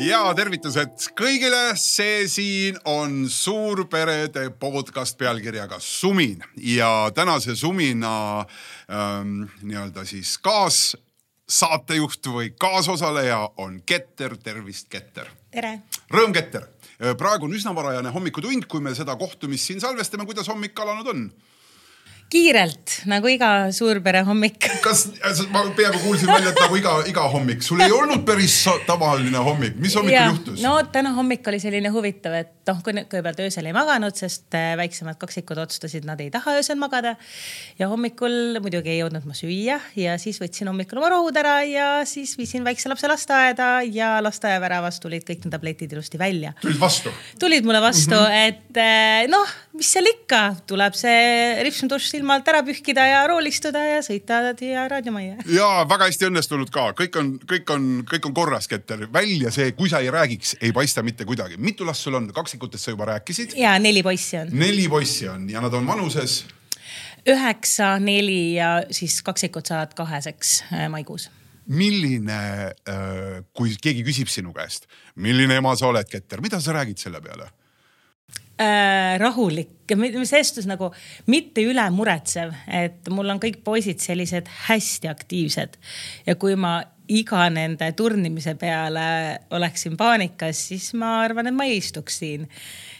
ja tervitused kõigile, see siin on suurperede podcast pealkirjaga Sumin ja tänase Sumina ähm, nii-öelda siis kaassaatejuht või kaasosaleja on Keter, tervist, Keter. tere. Rõõm, Keter. praegu on üsna varajane hommikutund, kui me seda kohtumist siin salvestame, kuidas hommik alanud on? Kiirelt nagu iga suurpere hommik. kas, ma peaaegu kuulsin välja, et nagu iga, iga hommik, sul ei olnud päris tavaline hommik, mis hommikul juhtus? no täna hommik oli selline huvitav, et noh, kõigepealt öösel ei maganud, sest äh, väiksemad kaksikud otsustasid, nad ei taha öösel magada. ja hommikul muidugi ei jõudnud ma süüa ja siis võtsin hommikul oma rohud ära ja siis viisin väikse lapse lasteaeda ja lasteaiaväravast tulid kõik need tabletid ilusti välja. tulid vastu? tulid mulle vastu mm, -hmm. et äh, noh, mis seal ikka, tuleb see ripsmdušš silma alt ära pühkida ja roolistuda ja sõita siia raadiomajja. ja väga hästi õnnestunud ka, kõik on, kõik on, kõik on korras, Keter. välja see, kui sa ei räägiks, ei paista mitte kuidagi. mitu last sul on? kaksikutest sa juba rääkisid. ja neli poissi on. neli poissi on ja nad on vanuses? üheksa, neli ja siis kaksikud saavad kaheseks äh, maikuus milline, äh, kui keegi küsib sinu käest, milline ema sa oled, Keter, mida sa räägid selle peale? Äh, rahulik, selles suhtes nagu mitte üle muretsev, et mul on kõik poisid sellised hästi aktiivsed. Ja kui ma iga nende turnimise peale oleksin paanikas, siis ma arvan, et ma ei istuks siin.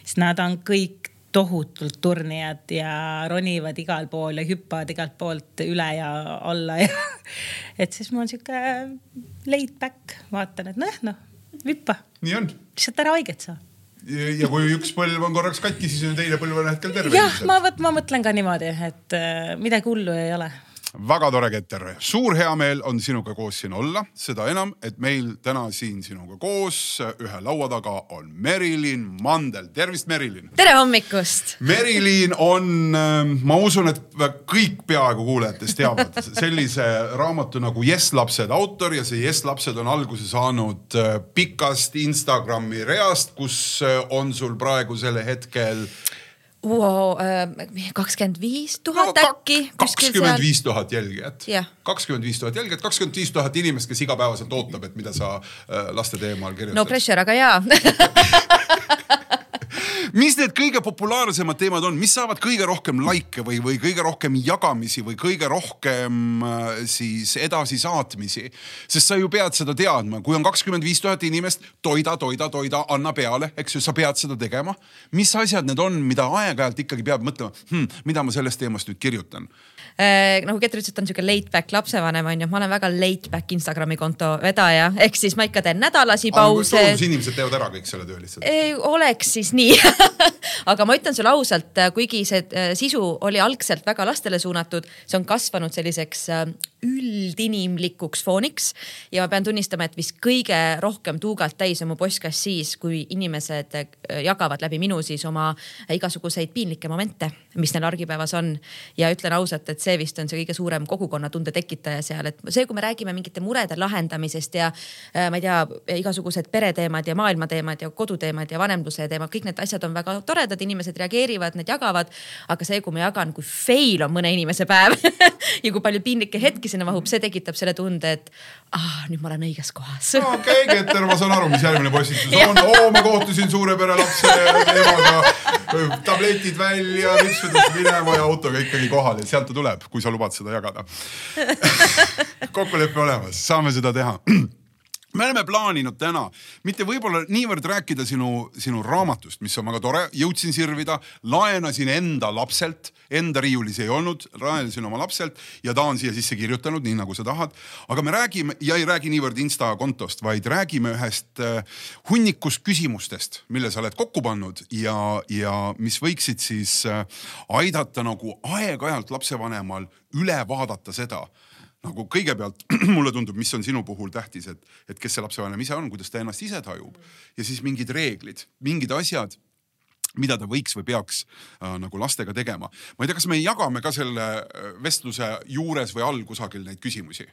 sest nad on kõik tohutult turnijad ja ronivad igal pool ja hüppavad igalt poolt üle ja alla ja et siis mul on sihuke laid back, vaatan, et noh, noh, hüppa. lihtsalt ära haiget saa ja kui üks põlv on korraks katki, siis on teine põlv on hetkel terve. jah, ma vot, ma mõtlen ka niimoodi, et äh, midagi hullu ei ole väga tore, Keter, suur heameel on sinuga koos siin olla, seda enam, et meil täna siin sinuga koos ühe laua taga on Merilin Mandel, tervist, Merilin. tere hommikust. Merilin on, ähm, ma usun, et kõik peaaegu kuulajatest teavad sellise raamatu nagu Jess lapsed autor ja see Jess lapsed on alguse saanud äh, pikast Instagrami reast, kus äh, on sul praegusel hetkel. Äh, kakskümmend viis tuhat äkki. kakskümmend viis tuhat jälgijat. kakskümmend viis tuhat jälgijat, kakskümmend viis tuhat inimest, kes igapäevaselt ootab, et mida sa äh, laste teemal kirjutad. no pressure, aga jaa mis need kõige populaarsemad teemad on, mis saavad kõige rohkem likee või, või kõige rohkem jagamisi või kõige rohkem äh, siis edasisaatmisi? sest sa ju pead seda teadma, kui on kakskümmend viis tuhat inimest, toida, toida, toida, anna peale, eks ju, sa pead seda tegema. mis asjad need on, mida aeg-ajalt ikkagi peab mõtlema hm,, mida ma sellest teemast nüüd kirjutan? Nagu Keter ütles, et ta on sihuke late back lapsevanem on ju, ma olen väga late back Instagrami konto vedaja, ehk siis ma ikka teen nädalasi pause. inimesed teevad ära kõik selle töö lihtsalt. oleks siis nii aga ma ütlen sulle ausalt, kuigi see äh, sisu oli algselt väga lastele suunatud, see on kasvanud selliseks äh, üldinimlikuks fooniks ja ma pean tunnistama, et vist kõige rohkem tuugalt täis on mu postkast siis, kui inimesed äh, jagavad läbi minu siis oma igasuguseid piinlikke momente, mis neil argipäevas on. ja ütlen ausalt, et see vist on see kõige suurem kogukonnatunde tekitaja seal, et see, kui me räägime mingite murede lahendamisest ja ma ei tea, igasugused pereteemad ja maailmateemad ja koduteemad ja vanemluse teemad, kõik need asjad on väga toredad, inimesed reageerivad, need jagavad. aga see, kui ma jagan, kui fail on mõne inimese päev ja kui palju piinlikke hetki sinna mahub, see tekitab selle tunde, et ah, nüüd ma olen õiges kohas. okei Keter, ma saan aru, mis järgmine postitus on. oo, ma kohtusin suure pere lapse emaga, tabletid välja, ripsudest minema ja autoga ikkagi kohal ja sealt ta tuleb, kui sa lubad seda jagada. Kokkulepe olemas, saame seda teha me oleme plaaninud täna mitte võib-olla niivõrd rääkida sinu, sinu raamatust, mis on väga tore, jõudsin sirvida, laenasin enda lapselt, enda riiulis ei olnud, laenasin oma lapselt ja ta on siia sisse kirjutanud, nii nagu sa tahad. aga me räägime ja ei räägi niivõrd Insta kontost, vaid räägime ühest äh, hunnikust küsimustest, mille sa oled kokku pannud ja, ja mis võiksid siis äh, aidata nagu aeg-ajalt lapsevanemal üle vaadata seda nagu kõigepealt mulle tundub, mis on sinu puhul tähtis, et, et kes see lapsevanem ise on, kuidas ta ennast ise tajub ja siis mingid reeglid, mingid asjad mida ta võiks või peaks äh, nagu lastega tegema. ma ei tea, kas me jagame ka selle äh, vestluse juures või all kusagil neid küsimusi?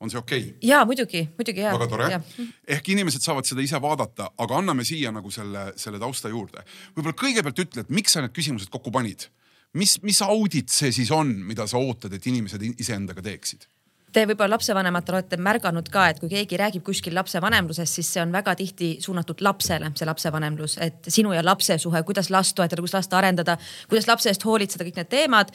on see okei okay?? ja muidugi, muidugi ja. väga tore. ehk inimesed saavad seda ise vaadata, aga anname siia nagu selle, selle tausta juurde. võib-olla kõigepealt ütle, et miks sa need küsimused kokku panid? Mis, mis audit see siis on, mida sa ootad, et inimesed iseendaga teeksid? Te võib-olla lapsevanematena olete märganud ka, et kui keegi räägib kuskil lapsevanemlusest, siis see on väga tihti suunatud lapsele, see lapsevanemlus, et sinu ja lapse suhe, kuidas last toetada, kuidas last arendada, kuidas lapse eest hoolitseda, kõik need teemad.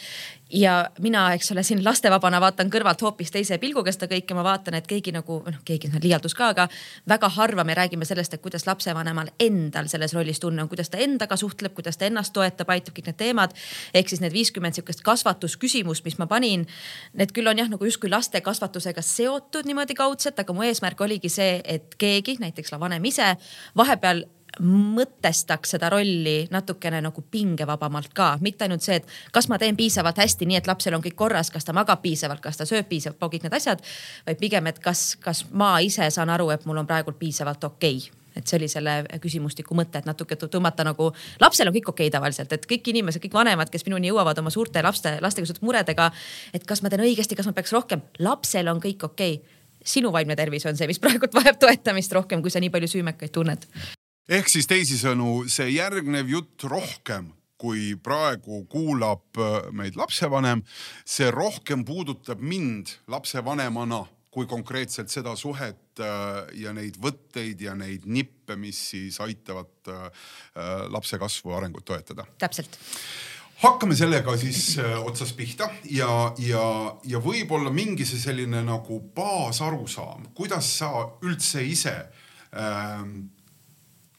ja mina, eks ole, siin lastevabana vaatan kõrvalt hoopis teise pilguga seda kõike, ma vaatan, et keegi nagu noh, keegi on liialdus ka, aga väga harva me räägime sellest, et kuidas lapsevanemal endal selles rollis tunne on, kuidas ta endaga suhtleb, kuidas ta ennast toetab, aitab, kõik need teemad. ehk siis need viiskümmend sihukest kasvatusküsimust, mis ma panin, need küll on jah, nagu justkui laste kasvatusega seotud niimoodi kaudselt, aga mu eesmärk oligi see, et keegi, näiteks vanem ise, vahepeal mõtestaks seda rolli natukene nagu pingevabamalt ka, mitte ainult see, et kas ma teen piisavalt hästi, nii et lapsel on kõik korras, kas ta magab piisavalt, kas ta sööb piisavalt, kõik need asjad. vaid pigem, et kas, kas ma ise saan aru, et mul on praegu piisavalt okei okay et see oli selle küsimustiku mõte, et natuke tõmmata nagu, lapsel on kõik okei okay tavaliselt, et kõik inimesed, kõik vanemad, kes minuni jõuavad oma suurte laste, lastega seotud muredega. et kas ma teen õigesti, kas ma peaks rohkem, lapsel on kõik okei okay sinu vaimne tervis on see, mis praegult vajab toetamist rohkem, kui sa nii palju süümekaid tunned. ehk siis teisisõnu, see järgnev jutt rohkem kui praegu kuulab meid lapsevanem, see rohkem puudutab mind lapsevanemana kui konkreetselt seda suhet äh, ja neid võtteid ja neid nippe, mis siis aitavad äh, äh, lapse kasvu ja arengut toetada. täpselt hakkame sellega siis otsast pihta ja, ja, ja võib-olla mingi see selline nagu baasarusaam, kuidas sa üldse ise ähm,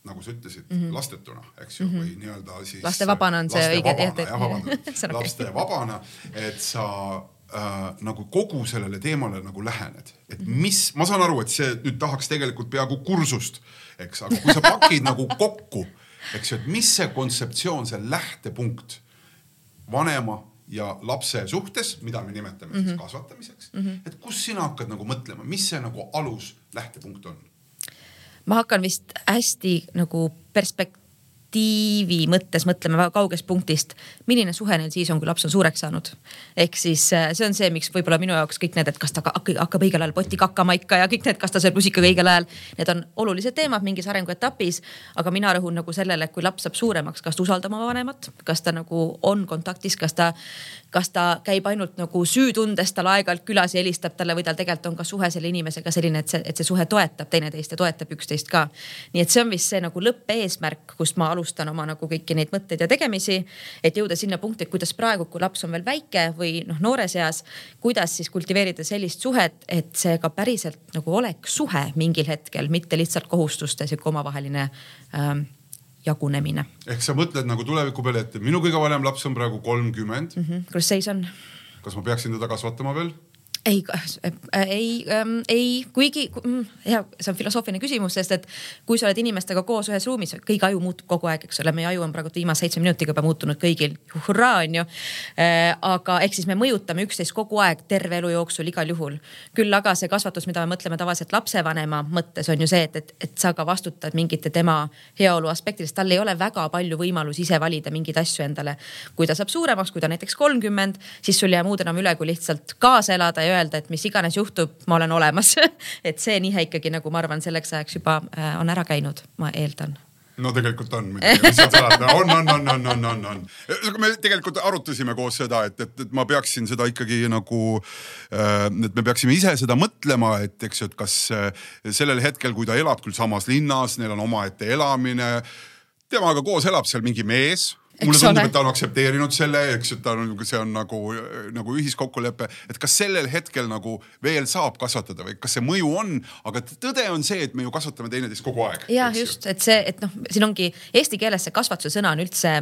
nagu sa ütlesid mm, -hmm. lastetuna, eks ju mm, -hmm. või nii-öelda siis. lastevabana on see õige. jah, vabandust, lastevabana, et sa äh, nagu kogu sellele teemale nagu lähened, et mis, ma saan aru, et see nüüd tahaks tegelikult peaaegu kursust, eks, aga kui sa pakid nagu kokku, eks ju, et mis see kontseptsioon, see lähtepunkt vanema ja lapse suhtes, mida me nimetame mm -hmm. siis mhm. kasvatamiseks mm, -hmm. et kus sina hakkad nagu mõtlema, mis see nagu alus lähtepunkt on? ma hakkan vist hästi nagu perspekt-, perspektiivi mõttes mõtleme väga kaugest punktist, milline suhe neil siis on, kui laps on suureks saanud. ehk siis äh, see on see, miks võib-olla minu jaoks kõik need, et kas ta hakkab õigel ajal potti kakkama ikka ja kõik need, kas ta sööb lusikaga õigel ajal. Need on olulised teemad mingis arenguetapis, aga mina rõhun nagu sellele, et kui laps saab suuremaks, kas ta usaldab oma vanemat, kas ta nagu on kontaktis, kas ta, kas ta käib ainult nagu süütundes tal aeg-ajalt külas ja helistab talle või tal tegelikult on ka suhe selle inimesega selline, et see, et see suhe toetab teineteist ja toetab üksteist ka. nii et see on vist see nagu lõppeesmärk, kust ma alustan oma nagu kõiki neid mõtteid ja tegemisi. et jõuda sinna punkti, et kuidas praegu, kui laps on veel väike või noh, noores eas, kuidas siis kultiveerida sellist suhet, et see ka päriselt nagu oleks suhe mingil hetkel, mitte lihtsalt kohustuste sihuke omavaheline ähm, jagunemine. ehk sa mõtled nagu tuleviku peale, et minu kõige vanem laps on praegu kolmkümmend mm. -hmm. kus seis on? kas ma peaksin teda kasvatama veel? Ei, äh, ei ähm,, ei, kuigi mm, ja see on filosoofiline küsimus, sest et kui sa oled inimestega koos ühes ruumis, kõigi aju muutub kogu aeg, eks ole, meie aju on praegu viimase seitsme minutiga juba muutunud kõigil, hurraa on ju äh,. aga ehk siis me mõjutame üksteist kogu aeg terve elu jooksul igal juhul. küll aga see kasvatus, mida me mõtleme tavaliselt lapsevanema mõttes on ju see, et, et, et sa ka vastutad mingite tema heaolu aspektidest, tal ei ole väga palju võimalusi ise valida mingeid asju endale. kui ta saab suuremaks, kui ta näiteks kolmkümmend, siis sul ei jää muud enam üle, kui lihtsalt kaasa elada ja öelda, et mis iganes juhtub, ma olen olemas. Et see nihe ikkagi nagu ma arvan, selleks ajaks juba äh, on ära käinud, ma eeldan. No tegelikult on muidugi, mis seal salata, on, on, on, on, on, on, on. me tegelikult arutasime koos seda, et, et, et ma peaksin seda ikkagi nagu äh,, et me peaksime ise seda mõtlema, et eks ju, et kas äh, sellel hetkel, kui ta elab küll samas linnas, neil on omaette elamine, temaga koos elab seal mingi mees mulle tundub, et ta on aktsepteerinud selle, eks ju, ta on, see on nagu, nagu ühiskokkulepe, et kas sellel hetkel nagu veel saab kasvatada või kas see mõju on, aga tõde on see, et me ju kasvatame teineteist kogu aeg. ja just, et see, et noh, siin ongi eesti keeles see kasvatuse sõna on üldse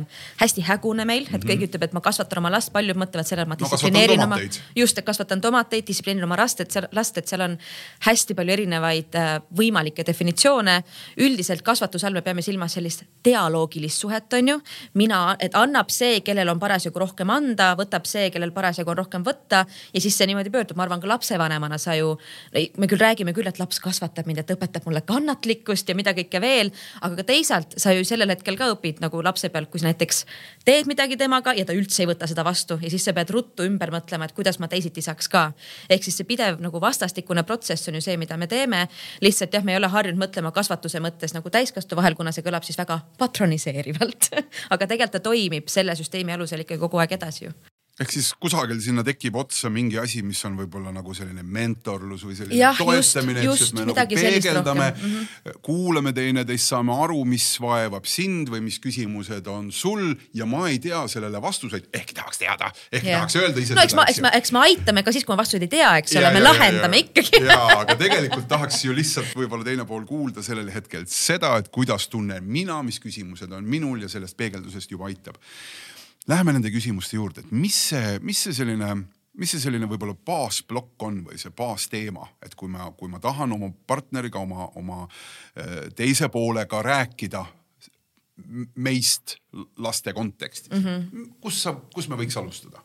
hästi hägune meil, et mm -hmm. keegi ütleb, et ma kasvatan oma last, paljud mõtlevad sellele, ma distsiplineerin no, oma, just, et kasvatan tomateid, distsiplineerin oma last, et seal last, et seal on hästi palju erinevaid äh, võimalikke definitsioone. üldiselt kasvatuse all me peame silmas sellist dialoogilist suhet, on ju. mina et annab see, kellel on parasjagu rohkem anda, võtab see, kellel parasjagu on rohkem võtta ja siis see niimoodi pöördub, ma arvan ka lapsevanemana sa ju, me küll räägime küll, et laps kasvatab mind, et õpetab mulle kannatlikkust ja mida kõike veel, aga ka teisalt sa ju sellel hetkel ka õpid nagu lapse pealt, kui sa näiteks teed midagi temaga ja ta üldse ei võta seda vastu ja siis sa pead ruttu ümber mõtlema, et kuidas ma teisiti saaks ka. ehk siis see pidev nagu vastastikune protsess on ju see, mida me teeme. lihtsalt jah, me ei ole harjunud mõtlema kasvatuse mõttes nagu täiskasvanu vahel, kuna see kõlab siis väga patroniseerivalt aga tegelikult ta toimib selle süsteemi alusel ikkagi kogu aeg edasi ju ehk siis kusagil sinna tekib otsa mingi asi, mis on võib-olla nagu selline mentorlus või selline Jah, toetamine, eks, et me nagu peegeldame rohkem. Mhm. kuulame teineteist, saame aru, mis vaevab sind või mis küsimused on sul ja ma ei tea sellele vastuseid, ehk tahaks teada, ehk Jah. tahaks öelda ise no eks seda, ma, eks me, eks me aitame ka siis, kui ma vastuseid ei tea, eks ole, me ja, lahendame ja, ikkagi ja, aga tegelikult tahaks ju lihtsalt võib-olla teine pool kuulda sellel hetkel seda, et kuidas tunnen mina, mis küsimused on minul ja sellest peegeldusest juba aitab. Läheme nende küsimuste juurde, et mis see, mis see selline, mis see selline võib-olla baasplokk on või see baasteema, et kui ma, kui ma tahan oma partneriga, oma, oma eh, teise poolega rääkida meist laste kontekstis mm, -hmm. kus sa, kus me võiks alustada?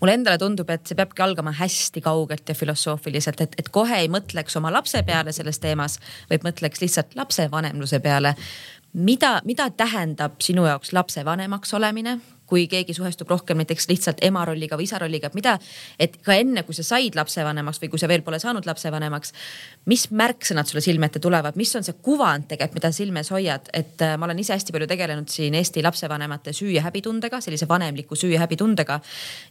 mulle endale tundub, et see peabki algama hästi kaugelt ja filosoofiliselt, et, et kohe ei mõtleks oma lapse peale selles teemas, vaid mõtleks lihtsalt lapsevanemluse peale. mida, mida tähendab sinu jaoks lapsevanemaks olemine? Kui keegi suhestub rohkem näiteks lihtsalt ema rolliga või isa rolliga, et mida, et ka enne, kui sa said lapsevanemaks või kui sa veel pole saanud lapsevanemaks, mis märksõnad sulle silme ette tulevad, mis on see kuvand tegelikult, mida silmes hoiad, et äh, ma olen ise hästi palju tegelenud siin Eesti lapsevanemate süü ja häbitundega, sellise vanemliku süü ja häbitundega.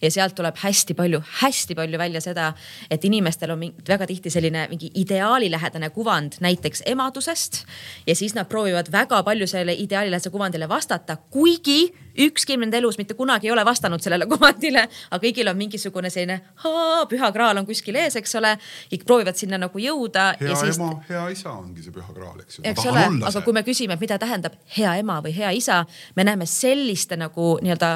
ja sealt tuleb hästi palju, hästi palju välja seda, et inimestel on väga tihti selline mingi ideaalilähedane kuvand näiteks emadusest ja siis nad proovivad väga palju selle ideaalilähedase kuvandile vastata, kuigi ükski nende elus mitte kunagi ei ole vastanud sellele kuvandile, aga kõigil on mingisugune selline haa, püha graal on kuskil ees, eks ole. kõik proovivad sinna nagu jõuda. hea siis... ema, hea isa ongi see püha graal, eks ju. eks ole, aga see. kui me küsime, mida tähendab hea ema või hea isa, me näeme selliste nagu nii-öelda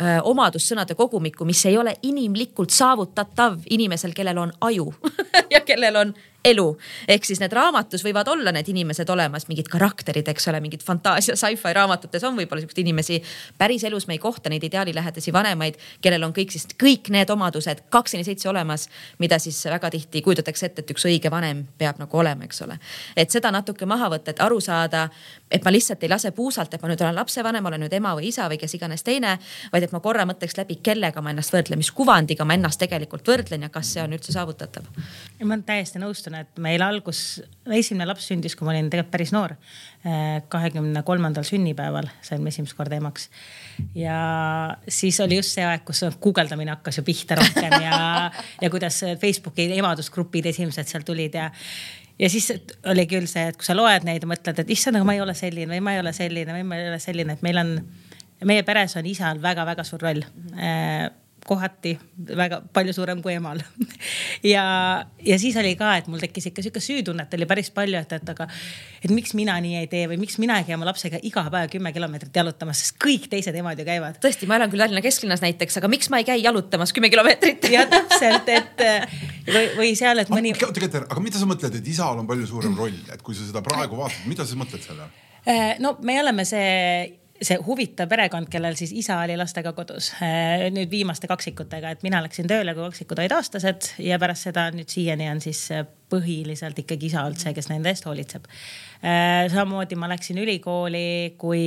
öö, omadussõnade kogumikku, mis ei ole inimlikult saavutatav inimesel, kellel on aju ja kellel on elu. ehk siis need raamatus võivad olla need inimesed olemas, mingid karakterid, eks ole, mingid fantaasia sci-fi raamatutes on võib-olla siukseid inimesi. päriselus me ei kohta neid ideaalilähedasi vanemaid, kellel on kõik siis kõik need omadused kakskümmend seitse olemas, mida siis väga tihti kujutatakse ette, et üks õige vanem peab nagu olema, eks ole. et seda natuke maha võtta, et aru saada, et ma lihtsalt ei lase puusalt, et ma nüüd olen lapsevanem, olen nüüd ema või isa või kes iganes teine, vaid et ma korra mõtleks läbi, kellega ma ennast võrdlen, mis kuvandiga ma ennast tegelikult võrdlen ja kas see on üldse saavutatav. ma täiesti nõustun, et meil algus, esimene laps sündis, kui ma olin tegelikult päris noor. kahekümne kolmandal sünnipäeval sain ma esimest korda emaks. ja siis oli just see aeg, kus guugeldamine hakkas ju pihta rohkem ja, ja kuidas Facebooki emadusgrupid esimesed seal tulid ja ja siis oli küll see, et kui sa loed neid ja mõtled, et issand, aga ma ei ole selline või ma ei ole selline või ma ei ole selline, et meil on, meie peres on isal väga-väga suur roll kohati väga palju suurem kui emal ja, ja siis oli ka, et mul tekkis ikka sihuke süütunnet oli päris palju, et, et aga, et miks mina nii ei tee või miks mina ei käi oma lapsega iga päev kümme kilomeetrit jalutamas, sest kõik teised emad ju käivad. tõesti, ma elan küll Tallinna kesklinnas näiteks, aga miks ma ei käi jalutamas kümme kilomeetrit? ja täpselt, et või, või seal, et mõni. tegelikult, aga mida sa mõtled, et isal on palju suurem roll, et kui sa seda praegu vaatad, mida sa mõtled selle all? no me oleme see see huvitav perekond, kellel siis isa oli lastega kodus. nüüd viimaste kaksikutega, et mina läksin tööle, kui kaksikud olid aastased ja pärast seda nüüd siiani on siis põhiliselt ikkagi isa olnud see, kes nende eest hoolitseb. samamoodi ma läksin ülikooli, kui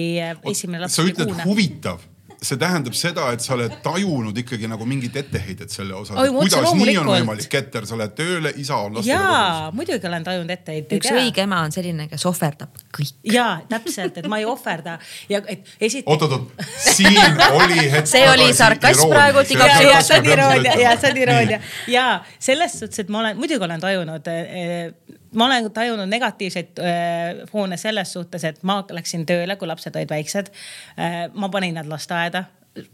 esimene laps. sa ütled kuune. huvitav see tähendab seda, et sa oled tajunud ikkagi nagu mingit etteheidet selle osas. kuidas nii on võimalik, Keter, sa lähed tööle, isa on lastega kodus. muidugi olen tajunud etteheiteid. üks õige ema on selline, kes ohverdab kõik. ja täpselt, et ma ei ohverda ja et esiteks. oot-oot-oot, siin oli hetk. see oli sarkasm praegu. ja see on iroonia ja see on iroonia ja selles suhtes, et ma olen, muidugi olen tajunud ma olen tajunud negatiivseid äh, foone selles suhtes, et ma läksin tööle, kui lapsed olid väiksed äh,. ma panin nad lasteaeda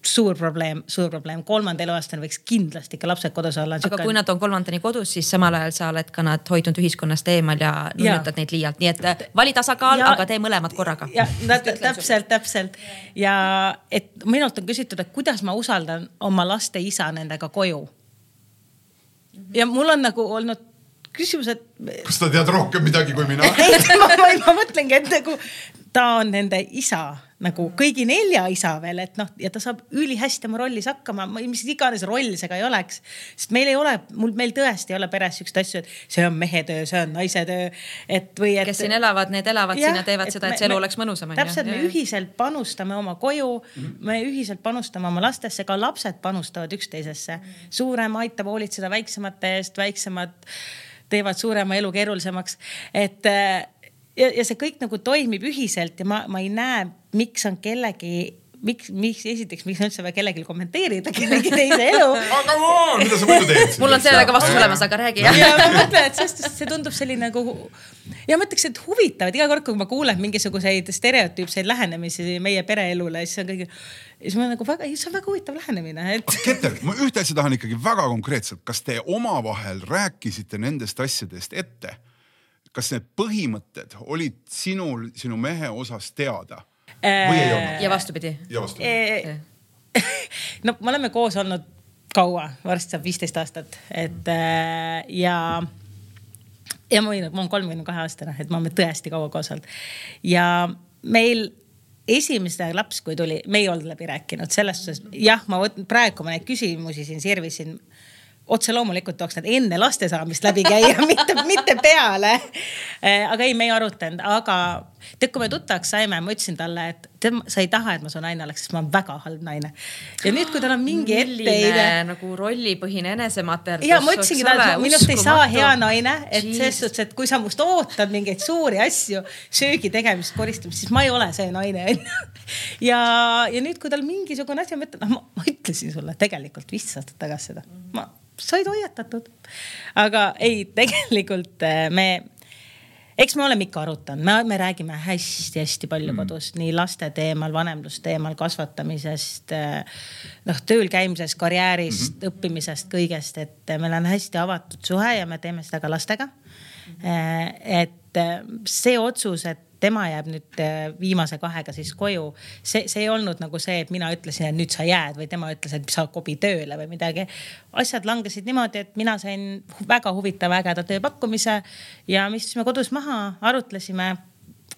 suur probleem, suur probleem, kolmanda eluaastani võiks kindlasti ikka lapsed kodus olla. aga kui nad on kolmandani kodus, siis samal ajal sa oled ka nad hoidnud ühiskonnast eemal ja nunnutad neid liialt, nii et vali tasakaal, aga tee mõlemad korraga. ja täpselt, täpselt ja et minult on küsitud, et kuidas ma usaldan oma laste isa nendega koju. ja mul on nagu olnud küsimus, et. kas sa tead rohkem midagi kui mina ei, ma, ma, ma mõtlengi, et nagu ta on nende isa nagu kõigi nelja isa veel, et noh, ja ta saab ülihästi oma rollis hakkama, mis iganes roll see ka ei oleks. sest meil ei ole, mul, meil tõesti ei ole peres siukseid asju, et see on mehe töö, see on naise töö, et või et. kes siin elavad, need elavad ja, siin ja teevad seda, et see elu me, oleks mõnusam. täpselt, me ühiselt panustame oma koju mm, -hmm. me ühiselt panustame oma lastesse, ka lapsed panustavad üksteisesse. suurem aitab hoolitseda väiksemate eest, väiksemad teevad suurema elu keerulisemaks, et ja, ja see kõik nagu toimib ühiselt ja ma, ma ei näe, miks on kellegi miks, miks esiteks, miks on üldse vaja kellelgi kommenteerida kellegi teise elu aga on, mida sa muidu teed? mul on sellega vastus olemas, aga räägi. ja ma mõtlen, et sest see tundub selline nagu ja ma ütleks, et huvitav, et iga kord, kui ma kuulen mingisuguseid stereotüüpseid lähenemisi meie pereelule, siis on kõige, siis ma nagu väga, see on väga huvitav lähenemine et.... Keter, ma ühte asja tahan ikkagi väga konkreetselt, kas te omavahel rääkisite nendest asjadest ette? kas need põhimõtted olid sinul, sinu mehe osas teada või ei olnud? ja vastupidi. ja vastupidi. no me oleme koos olnud kaua, varsti saab viisteist aastat, et äh, ja ja ma võin, ma olen kolmekümne kahe aastane, et me oleme tõesti kaua koos olnud ja meil esimene laps, kui tuli, me ei olnud läbi rääkinud selles suhtes, jah, ma võtan praegu ma neid küsimusi siin sirvisin otse loomulikult tuleks need enne laste saamist läbi käia mitte, mitte peale. Eh, aga ei, me ei arutanud, aga tead, kui me tuttavaks saime, ma ütlesin talle, et tema, sa ei taha, et ma su naine oleks, sest ma olen väga halb naine. ja nüüd, kui tal on mingi etteheide. nagu rollipõhine enesematerdus. ja ma ütlesingi talle, et minust ei saa hea naine, et selles suhtes, et kui sa must ootad mingeid suuri asju, söögi tegemist, koristamist, siis ma ei ole see naine onju. ja, ja nüüd, kui tal mingisugune asi, ma ütlen, noh, ma ütlesin sulle tegelikult viisteist aastat tagasi seda, ma said hoiatatud. aga ei, tegelikult äh, me, eks me oleme ikka arutanud, me, me räägime hästi-hästi palju mm. kodus nii laste teemal, vanemlusteemal, kasvatamisest. Äh, noh, tööl käimisest, karjäärist mm, -hmm. õppimisest, kõigest, et meil on hästi avatud suhe ja me teeme seda ka lastega mm. -hmm. et see otsus, et tema jääb nüüd äh, viimase kahega siis koju. see, see ei olnud nagu see, et mina ütlesin, et nüüd sa jääd või tema ütles, et sa kobi tööle või midagi. asjad langesid niimoodi, et mina sain väga huvitava ägeda tööpakkumise ja me istusime kodus maha, arutlesime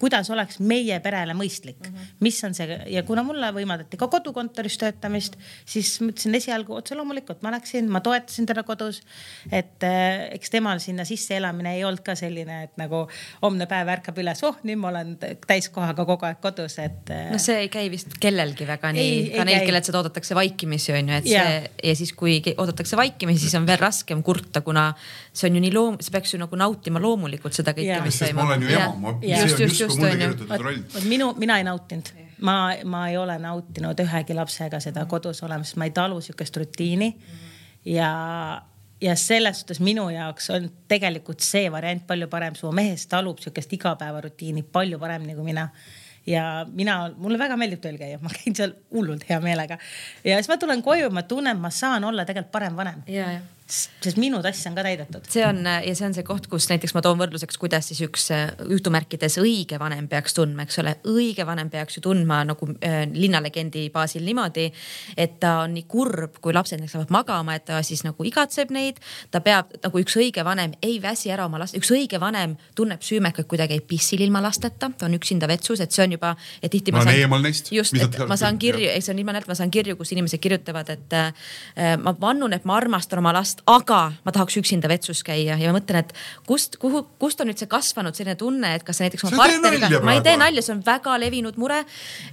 kuidas oleks meie perele mõistlik mm, -hmm. mis on see ja kuna mulle võimaldati ka kodukontoris töötamist, siis ma ütlesin esialgu otse loomulikult, ma läksin, ma toetasin teda kodus. et äh, eks temal sinna sisseelamine ei olnud ka selline, et nagu homne päev ärkab üles, oh nüüd ma olen täiskohaga kogu aeg kodus, et äh.... no see ei käi vist kellelgi väga nii, ka neil, kellelt seda oodatakse vaikimisi on ju, et ja. see ja siis, kui oodatakse vaikimisi, siis on veel raskem kurta, kuna see on ju nii loom-, sa peaks ju nagu nautima loomulikult seda kõike, mis toimub. ma olen ju ema, ma, see on just, just kirjutatud roll. minu, mina ei nautinud, ma, ma ei ole nautinud ühegi lapsega seda kodus olemist, ma ei talu sihukest rutiini. Ja ja selles suhtes minu jaoks on tegelikult see variant palju parem, su mees talub sihukest igapäevarutiini palju paremini kui mina. Ja mina, mulle väga meeldib tööl käia, ma käin seal hullult hea meelega. ja siis ma tulen koju, ma tunnen, ma saan olla tegelikult parem vanem. Sest minu tass on ka täidetud. see on ja see on see koht, kus näiteks ma toon võrdluseks, kuidas siis üks äh, jutumärkides õige vanem peaks tundma, eks ole. õige vanem peaks ju tundma nagu äh, linnalegendi baasil niimoodi, et ta on nii kurb, kui lapsed näiteks lähevad magama, et ta siis nagu igatseb neid. ta peab nagu üks õige vanem ei väsi ära oma last, üks õige vanem tunneb süümekaid, kui ta käib pissil ilma lasteta, ta on üksinda vetsus, et see on juba, et tihti. ma olen eemal neist. just, et ma saan kirju, ei see on ilma, et ma saan kirju, kus inimesed kirjutavad, et äh, ma vannun, et ma armastan oma last aga ma tahaks üksinda vetsus käia ja ma mõtlen, et kust, kuhu, kust on nüüd see kasvanud selline tunne, et kas näiteks oma partneriga, ma ei tee nalja, see on väga levinud mure.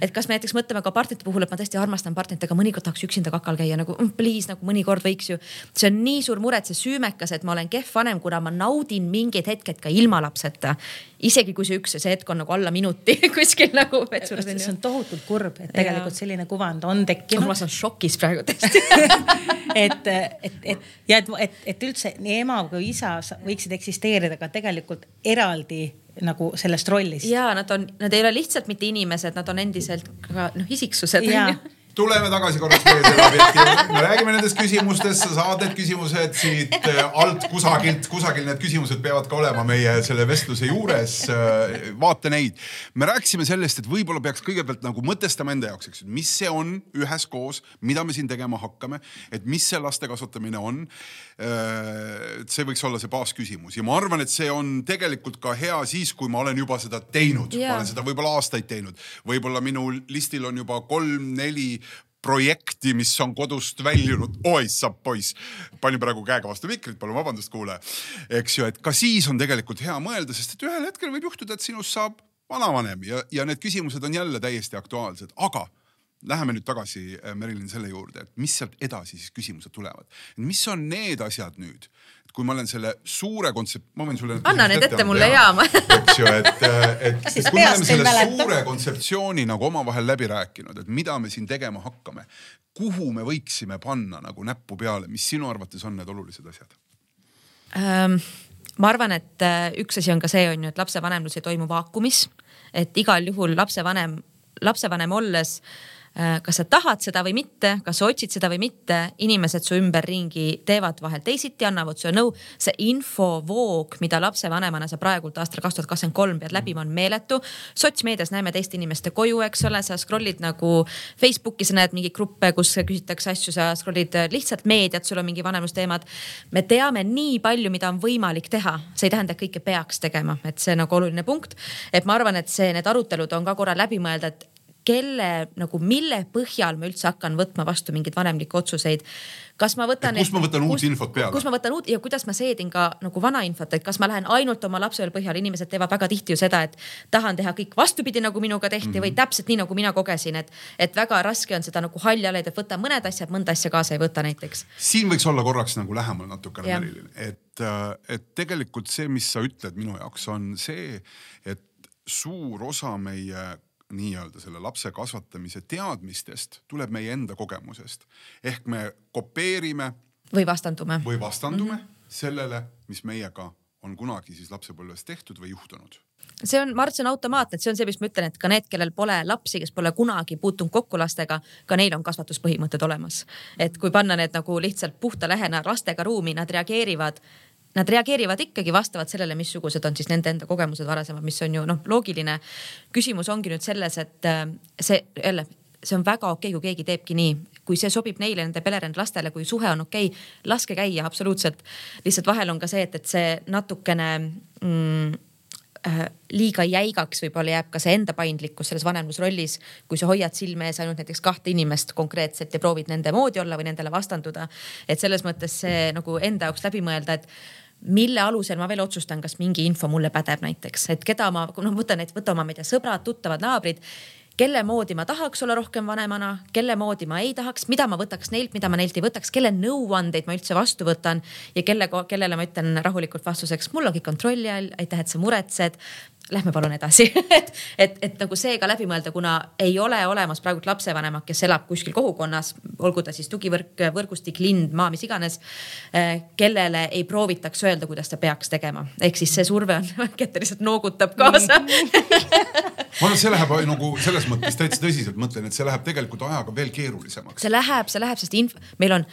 et kas me näiteks mõtleme ka partnerite puhul, et ma tõesti armastan partnerit, aga mõnikord tahaks üksinda kakal käia nagu mm, please nagu mõnikord võiks ju. see on nii suur mure, et see süümekas, et ma olen kehv vanem, kuna ma naudin mingeid hetked ka ilma lapseta. isegi kui see üks, see hetk on nagu alla minuti kuskil nagu vetsus. see on tohutult kurb, et tegelikult ja. selline kuvand on tekkinud. ma olen šokis praegu tõesti et, et, et ja et, et, et üldse nii ema kui isa võiksid eksisteerida ka tegelikult eraldi nagu sellest rollist. ja nad on, nad ei ole lihtsalt mitte inimesed, nad on endiselt ka noh, isiksused. ja, tuleme tagasi korraks veel selle objekti, me räägime nendest küsimustest, sa saad need küsimused siit äh, alt kusagilt, kusagil need küsimused peavad ka olema meie selle vestluse juures. Äh, vaata neid. me rääkisime sellest, et võib-olla peaks kõigepealt nagu mõtestama enda jaoks, eks ju, mis see on üheskoos, mida me siin tegema hakkame, et mis see laste kasvatamine on. Äh, see võiks olla see baasküsimus ja ma arvan, et see on tegelikult ka hea siis, kui ma olen juba seda teinud yeah., ma olen seda võib-olla aastaid teinud, võib-olla minu listil on juba kolm-neli projekti, mis on kodust väljunud. oi sa poiss, panin praegu käega vastu mikrit, palun vabandust, kuulaja. eks ju, et ka siis on tegelikult hea mõelda, sest et ühel hetkel võib juhtuda, et sinust saab vanavanem ja, ja need küsimused on jälle täiesti aktuaalsed, aga Läheme nüüd tagasi, äh, Merilin, selle juurde, et mis sealt edasi siis küsimused tulevad. mis on need asjad nüüd, kui ma olen selle suure kontsept-, ma võin sulle. anna need ette mulle ja. eks ju, et, äh, et, kui me oleme selle mäleta? suure kontseptsiooni nagu omavahel läbi rääkinud, et mida me siin tegema hakkame, kuhu me võiksime panna nagu näppu peale, mis sinu arvates on need olulised asjad ähm,? ma arvan, et äh, üks asi on ka see, on ju, et lapsevanemlus ei toimu vaakumis, et igal juhul lapsevanem, lapsevanem olles Äh, kas sa tahad seda või mitte, kas sa otsid seda või mitte, inimesed su ümberringi teevad vahel teisiti, annavad sulle nõu. see infovoog, mida lapsevanemana sa praegult aastal kaks tuhat kakskümmend kolm pead läbima, on meeletu. sotsmeedias näeme teiste inimeste koju, eks ole, sa scroll'id nagu Facebooki, sa näed mingeid gruppe, kus küsitakse asju, sa scroll'id lihtsalt meediat, sul on mingi vanemusteemad. me teame nii palju, mida on võimalik teha, see ei tähenda, et kõike peaks tegema, et see nagu oluline punkt. et ma arvan, et see, need arutelud on ka korra läbi mõelda, et kelle nagu, mille põhjal ma üldse hakkan võtma vastu mingeid vanemlikke otsuseid. kas ma võtan. kust ma võtan uut infot peale? kus ma võtan uut ja kuidas ma seedin ka nagu vana infot, et kas ma lähen ainult oma lapse põhjal, inimesed teevad väga tihti ju seda, et tahan teha kõik vastupidi, nagu minuga tehti mm -hmm. või täpselt nii, nagu mina kogesin, et, et väga raske on seda nagu halli alla, et võta mõned asjad, mõnda asja kaasa ei võta näiteks. siin võiks olla korraks nagu lähemal natukene Merilin, et, äh, et tegelikult see, mis sa ütled minu jaoks on see, et suur osa meie nii-öelda selle lapse kasvatamise teadmistest tuleb meie enda kogemusest. ehk me kopeerime. või vastandume. või vastandume mm -hmm. sellele, mis meiega on kunagi siis lapsepõlves tehtud või juhtunud see on, ma arvan, et see on automaatne, et see on see, mis ma ütlen, et ka need, kellel pole lapsi, kes pole kunagi puutunud kokku lastega, ka neil on kasvatuspõhimõtted olemas. et kui panna need nagu lihtsalt puhta lehena lastega ruumi, nad reageerivad nad reageerivad ikkagi vastavalt sellele, missugused on siis nende enda kogemused varasemad, mis on ju noh, loogiline. küsimus ongi nüüd selles, et äh, see jälle, see on väga okei okay,, kui keegi teebki nii, kui see sobib neile, nende pelerend lastele, kui suhe on okei okay,, laske käia absoluutselt. lihtsalt vahel on ka see, et, et see natukene mm, äh, liiga jäigaks võib-olla jääb ka see enda paindlikkus selles vanemlusrollis, kui sa hoiad silme ees ainult näiteks kahte inimest konkreetselt ja proovid nende moodi olla või nendele vastanduda. et selles mõttes see nagu enda jaoks läbi mõelda, et mille alusel ma veel otsustan, kas mingi info mulle pädeb näiteks, et keda ma, noh, võtan, et võta oma, ma ei tea, sõbrad, tuttavad, naabrid kelle moodi ma tahaks olla rohkem vanemana, kelle moodi ma ei tahaks, mida ma võtaks neilt, mida ma neilt ei võtaks, kelle nõuandeid ma üldse vastu võtan ja kelle, kellele ma ütlen rahulikult vastuseks, mul on kõik kontrolli all, aitäh, et sa muretsed lähme palun edasi et, et, et nagu see ka läbi mõelda, kuna ei ole olemas praegult lapsevanemat, kes elab kuskil kogukonnas, olgu ta siis tugivõrk, võrgustik, lind, maa, mis iganes. Eh, kellele ei proovitaks öelda, kuidas ta peaks tegema, ehk siis see surve on, Kette lihtsalt noogutab kaasa ma arvan, et see läheb nagu selles mõttes täitsa tõsiselt mõtlen, et see läheb tegelikult ajaga veel keerulisemaks. see läheb, see läheb, sest inf-, meil on,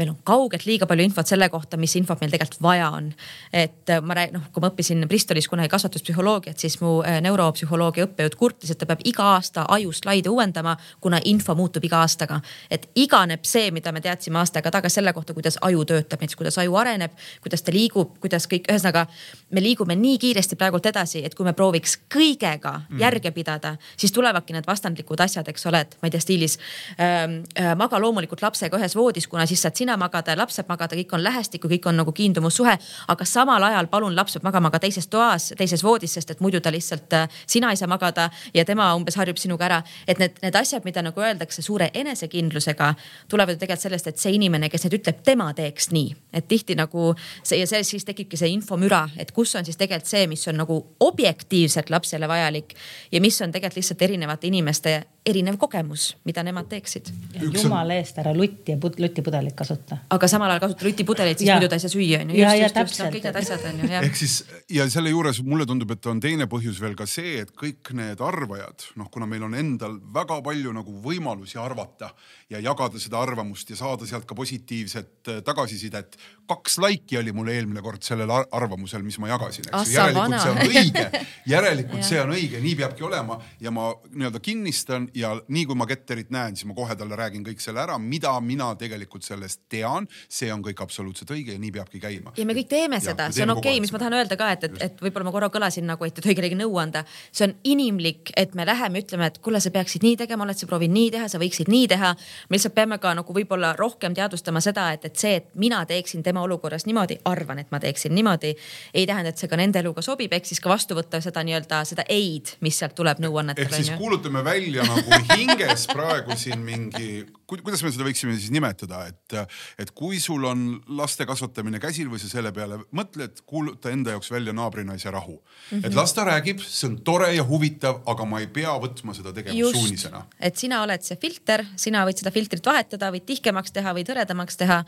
meil on kaugelt liiga palju infot selle kohta, mis infot meil tegelikult vaja on. et ma räägin, noh, kui ma õppisin Bristolis kunagi kasvatuspsühholoogiat psühholoogiat, siis mu äh, neuropsühholoogia õppejõud kurtis, et ta peab iga aasta ajuslaide uuendama, kuna info muutub iga aastaga. et iganeb see, mida me teadsime aasta aega tagasi selle kohta, kuidas aju töötab, näiteks kuidas aju areneb, kuidas ta liigub, kuidas kõik, ühesõnaga me liigume nii kiiresti praegult edasi, et kui me prooviks kõigega mm. järge pidada, siis tulevadki need vastandlikud asjad, eks ole, et ma ei tea, stiilis ähm, äh, maga loomulikult lapsega ühes voodis, kuna siis saad sina magada ja laps saab magada, kõik on lähestikku, kõik on nagu kiindumussuhe. aga samal ajal palun laps peab magama ka teises toas, teises voodis, sest et muidu ta lihtsalt, äh, sina ei saa magada ja tema umbes harjub sinuga ära. et need, need asjad, mida nagu öeldakse suure enesekindlusega, tulevad ju tegelikult sellest, et see inimene, kes need ütleb, tema teeks nii. et tihti nagu see ja see siis tekibki see infomüra, et kus on siis tegelikult see, mis on nagu objektiivselt lapsele vajalik ja mis on tegelikult lihtsalt erinevate inimeste erinev kogemus, mida nemad teeksid. jumala eest ära lutti ja pud, lutipudelit kasuta. aga samal ajal kasuta lutipudelit, siis Ja. muidu ta ei saa süüa on ju. Ja, ja täpselt. kõik need asjad on ju jah. ehk siis ja selle juures mulle tundub, et on teine põhjus veel ka see, et kõik need arvajad, noh, kuna meil on endal väga palju nagu võimalusi arvata ja jagada seda arvamust ja saada sealt ka positiivset äh, tagasisidet. Kaks laiki oli mul eelmine kord sellel ar arvamusel, mis ma jagasin, Ah, eks ju, sa järelikult see on õige, järelikult see on õige, nii peabki olema. Ja ma nii-öelda kinnistan ja nii kui ma Ketterit näen, siis ma kohe talle räägin kõik selle ära, mida mina tegelikult sellest tean, see on kõik absoluutselt õige ja nii peabki käima. ja me kõik teeme Ja, seda, see on okei okay, mis ma tahan öelda ka, et, et, et võib-olla ma korra kõlasin nagu, et ei tohi kellelegi nõu anda. see on inimlik, et me läheme, ütleme, et kuule, sa peaksid nii tegema, oled sa proovinud nii teha, sa võiksid nii teha. me lihtsalt peame ka nagu võib-olla rohkem teadvustama seda, et, et see, et mina teeksin tema olukorras niimoodi, arvan, et ma teeksin niimoodi, ei tähenda, et see ka nende eluga sobib, ehk siis ka vastu võtta seda nii-öelda seda aid, mis sealt tuleb nõuannetel ehk siis kuulutame välja nagu hinges praegu siin mingi, kuidas me seda võiksime siis nimetada, et, et kui sul on laste kasvatamine käsil või sa selle peale mõtled, kuuluta enda jaoks välja naabrinaise rahu mm. Mhm. -hmm. et las ta räägib, see on tore ja huvitav, aga ma ei pea võtma seda tegevussuunisena. et sina oled see filter, sina võid seda filtrit vahetada, võid tihkemaks teha, võid hõredamaks teha.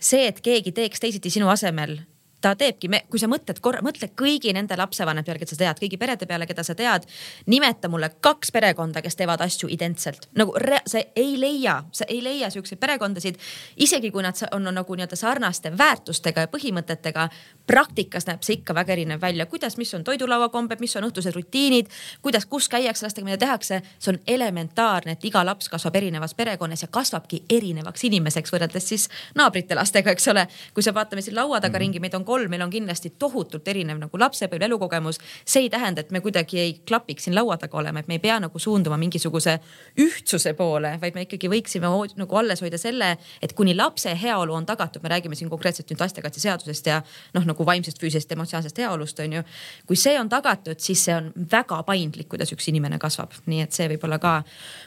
see, et keegi teeks teisiti sinu asemel ta teebki, kui sa mõtled korra, mõtle kõigi nende lapsevanemate peale, keda sa tead, kõigi perede peale, keda sa tead. nimeta mulle kaks perekonda, kes teevad asju identselt nagu re, sa ei leia, sa ei leia siukseid perekondasid. isegi kui nad on, on nagu nii-öelda sarnaste väärtustega ja põhimõtetega. Praktikas näeb see ikka väga erinev välja, kuidas, mis on toidulauakombed, mis on õhtused rutiinid, kuidas, kus käiakse lastega, mida tehakse. see on elementaarne, et iga laps kasvab erinevas perekonnas ja kasvabki erinevaks inimeseks võrreldes siis naabrite lastega, eks ole. kui sa vaatame siin laua taga -hmm. ringi, meid on kolm, meil on kindlasti tohutult erinev nagu lapsepõlv, elukogemus. see ei tähenda, et me kuidagi ei klapiks siin laua taga olema, et me ei pea nagu suunduma mingisuguse ühtsuse poole, vaid me ikkagi võiksime nagu alles hoida selle, et kuni lapse heaolu on tagatud, me räägime siin konkreetselt nüüd lastekaitseseadusest ja noh, nagu vaimsest, füüsilisest, emotsionaalsest heaolust on ju. kui see on tagatud, siis see on väga paindlik, kuidas üks inimene kasvab, nii et see võib olla ka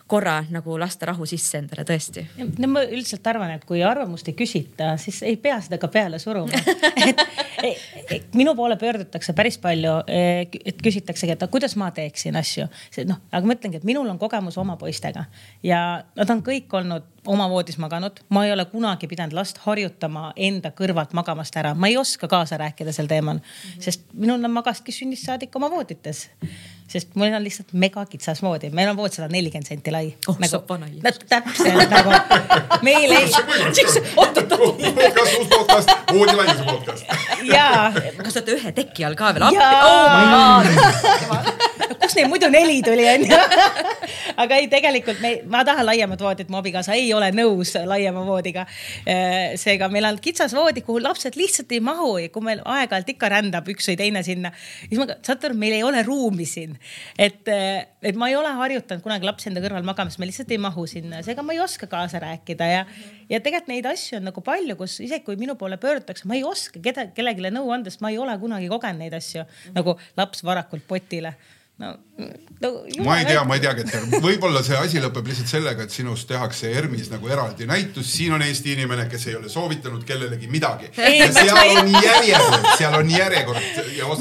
korra nagu lasta rahu sisse endale tõesti. no ma üldiselt arvan, et kui arvamust ei küsita, siis ei pea seda ka peale suruma et, et minu poole pöördutakse päris palju, et küsitaksegi, et kuidas ma teeksin asju. noh, aga ma ütlengi, et minul on kogemus oma poistega ja nad on kõik olnud oma voodis maganud, ma ei ole kunagi pidanud last harjutama enda kõrvalt magamast ära, ma ei oska kaasa rääkida sel teemal mm, -hmm. sest minul nad magasidki sünnist saadik oma voodites. Sest mul on lihtsalt megakitsas voodi, meil on vood sada nelikümmend senti lai oh, nagu, no, täpselt nagu meil ei. oot-oot-oot. podcast, uus podcast, voodi laiuse podcast. jaa. kas te olete ühe teki all ka veel appi? Oh kust neid muidu neli tuli onju aga ei, tegelikult me, ma tahan laiemat voodit, mu abikaasa ei ole nõus laiema voodiga. seega meil on kitsas voodi, kuhu lapsed lihtsalt ei mahu ja kui meil aeg-ajalt ikka rändab üks või teine sinna, siis ma, saate aru, meil ei ole ruumi siin. Et, et ma ei ole harjutanud kunagi lapsi enda kõrval magama, sest me lihtsalt ei mahu sinna, seega ma ei oska kaasa rääkida ja, ja tegelikult neid asju on nagu palju, kus isegi kui minu poole pöördutakse, ma ei oska keda, kellelegi nõu anda, sest ma ei ole kunagi kogenud neid asju nagu laps varakult potile. No, no. ma ei tea, ma ei tea, Keter, võib-olla see asi lõpeb lihtsalt sellega, et sinust tehakse ERM-is nagu eraldi näitus, siin on Eesti inimene, kes ei ole soovitanud kellelegi midagi. seal on järjekord, seal on järjekord.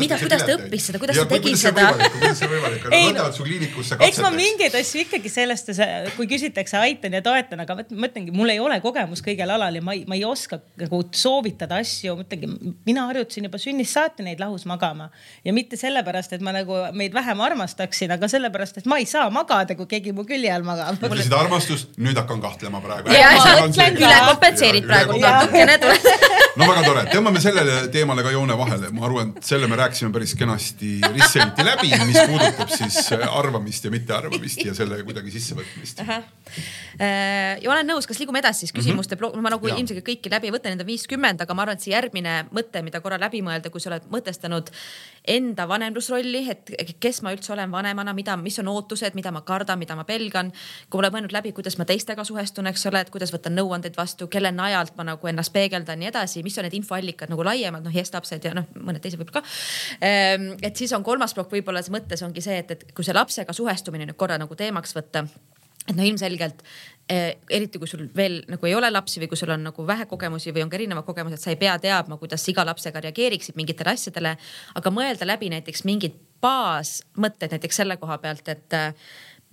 mida, kuidas ta õppis seda, kuidas ta tegi seda? kuidas see võimalik on, nad võtavad su kliinikusse katseteks. eks ma mingeid asju ikkagi sellest, kui küsitakse, aitan ja toetan, aga ma ütlengi, mul ei ole kogemus kõigel alal ja ma ei, ma ei oska nagu soovitada asju, ma ütlengi, mina harjutasin juba sünnist saati neid lahus magama ja mitte sellepärast, et ma nagu meid vähem armastaksin, aga sellepärast, et ma ei saa magada, kui keegi mu külje all magab. ütlesid armastust, nüüd hakkan kahtlema praegu. üle kompenseerid praegu natukene no väga tore, tõmbame sellele teemale ka joone vahele, ma arvan, et selle me rääkisime päris kenasti risseliti läbi, mis puudutab siis arvamist ja mittearvamist ja selle kuidagi sissevõtmist. ja olen nõus, kas liigume edasi siis küsimuste mm, -hmm. ma nagu ja. ilmselgelt kõiki läbi ei võta, neid on viiskümmend, aga ma arvan, et see järgmine mõte, mida korra läbi mõelda, kui sa oled mõtestanud enda vanemlusrolli, et kes ma üldse olen vanemana, mida, mis on ootused, mida ma kardan, mida ma pelgan. kui ma olen mõelnud läbi, kuidas ma teistega suhestun, eks ole, et kuidas võtan nõuandeid vastu, kelle najalt ma nagu ennast peegeldan ja nii edasi, mis on need infoallikad nagu laiemad, noh, yes-lapsed ja noh, mõned teised võib-olla ka. et siis on kolmas plokk võib-olla mõttes ongi see, et, et kui see lapsega suhestumine nüüd korra nagu teemaks võtta et no ilmselgelt eriti kui sul veel nagu ei ole lapsi või kui sul on nagu vähe kogemusi või on ka erinevad kogemused, sa ei pea teadma, kuidas iga lapsega reageeriksid mingitele asjadele. aga mõelda läbi näiteks mingid baasmõtted näiteks selle koha pealt, et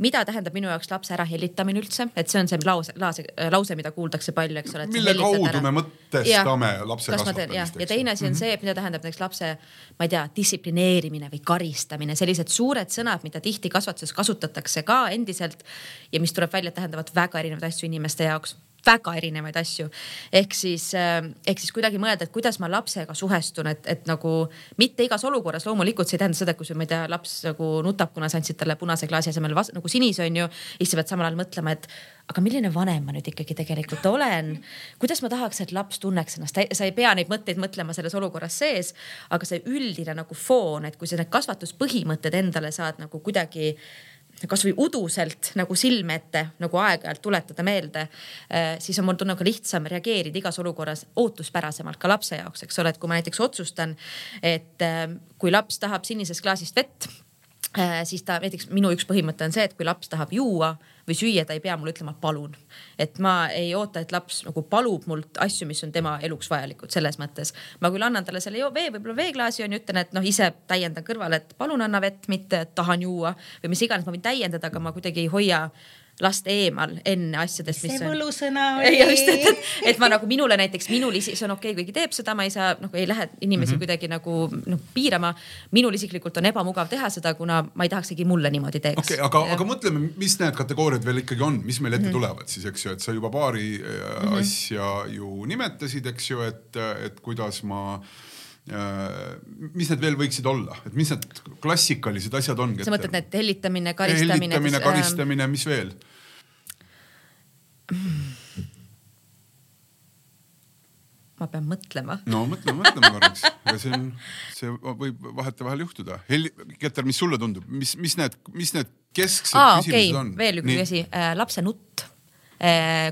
mida tähendab minu jaoks lapse ära hellitamine üldse, et see on see lause, lause, lause, mida kuuldakse palju, eks ole. mille kaudu ära. me mõtestame ja, lapse kasvatamist. ja teine asi on mm -hmm. see, et mida tähendab näiteks lapse, ma ei tea, distsiplineerimine või karistamine, sellised suured sõnad, mida tihti kasvatuses kasutatakse ka endiselt ja mis tuleb välja, tähendavad väga erinevaid asju inimeste jaoks väga erinevaid asju. ehk siis, äh, ehk siis kuidagi mõelda, et kuidas ma lapsega suhestun, et, et nagu mitte igas olukorras loomulikult see ei tähenda seda, kui sul, ma ei tea, laps nagu nutab, kuna sa andsid talle punase klaasi asemel nagu sinise on ju. siis sa pead samal ajal mõtlema, et aga milline vanem ma nüüd ikkagi tegelikult olen. kuidas ma tahaks, et laps tunneks ennast, sa ei pea neid mõtteid mõtlema selles olukorras sees, aga see üldine nagu foon, et kui sa need kasvatuspõhimõtted endale saad nagu kuidagi kasvõi uduselt nagu silme ette nagu aeg-ajalt tuletada meelde, äh, siis on mul tunne ka lihtsam reageerida igas olukorras ootuspärasemalt ka lapse jaoks, eks ole, et kui ma näiteks otsustan, et äh, kui laps tahab sinisest klaasist vett siis ta näiteks minu üks põhimõte on see, et kui laps tahab juua või süüa, ta ei pea mulle ütlema palun. et ma ei oota, et laps nagu palub mult asju, mis on tema eluks vajalikud selles mõttes. ma küll annan talle selle vee, võib-olla veeklaasi on ju, ütlen, et noh, ise täiendan kõrvale, et palun anna vett, mitte tahan juua või mis iganes, ma võin täiendada, aga ma kuidagi ei hoia last eemal enne asjadest, mis see on. võlusõna oli. just, et, et, et ma nagu minule näiteks, minul isi-, see on okei okay,, kuigi teeb seda, ma ei saa nagu ei lähe inimesi mm -hmm. kuidagi nagu noh piirama. minul isiklikult on ebamugav teha seda, kuna ma ei tahaks, et mulle niimoodi teeks. okei okay,, aga, aga mõtleme, mis need kategooriad veel ikkagi on, mis meil ette mm -hmm. tulevad siis, eks ju, et sa juba paari mm -hmm. asja ju nimetasid, eks ju, et, et kuidas ma äh, mis need veel võiksid olla, et mis need klassikalised asjad on? sa mõtled need hellitamine, karistamine? hellitamine, karistamine, mis veel? ma pean mõtlema. no mõtleme, mõtleme korraks. see on, see võib vahetevahel juhtuda. Heli-, Keter, mis sulle tundub, mis, mis need, mis need kesksed Aa, küsimused okay. on? veel üks asi äh,, lapse nutt äh,.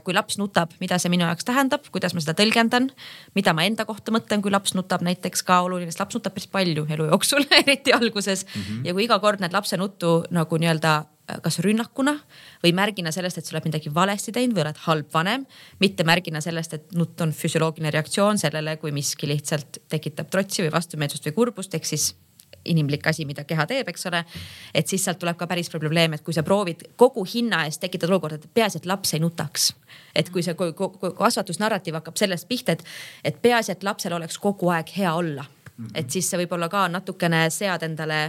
Kui laps nutab, mida see minu jaoks tähendab, kuidas ma seda tõlgendan, mida ma enda kohta mõtlen, kui laps nutab näiteks ka oluline, sest laps nutab päris palju elu jooksul eriti alguses mm. -hmm. ja kui iga kord näed lapse nuttu nagu nii-öelda kas rünnakuna või märgina sellest, et sa oled midagi valesti teinud või oled halb vanem. mitte märgina sellest, et nutt on füsioloogiline reaktsioon sellele, kui miski lihtsalt tekitab trotsi või vastumeelsust või kurbust, ehk siis inimlik asi, mida keha teeb, eks ole. et siis sealt tuleb ka päris palju probleeme, et kui sa proovid kogu hinna eest tekitada olukorda, et peaasi, et laps ei nutaks. et kui see kasvatusnarratiiv hakkab sellest pihta, et, et peaasi, et lapsel oleks kogu aeg hea olla et siis sa võib-olla ka natukene sead endale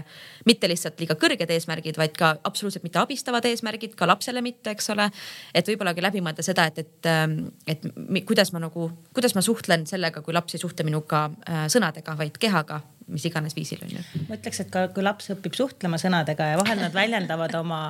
mitte lihtsalt liiga kõrged eesmärgid, vaid ka absoluutselt mitte abistavad eesmärgid, ka lapsele mitte, eks ole. et võib-olla läbi mõelda seda, et, et, ähm, et kuidas ma nagu, kuidas ma suhtlen sellega, kui laps ei suhtle minuga äh, sõnadega, vaid kehaga mis iganes viisil on ju. ma ütleks, et ka kui laps õpib suhtlema sõnadega ja vahel nad väljendavad oma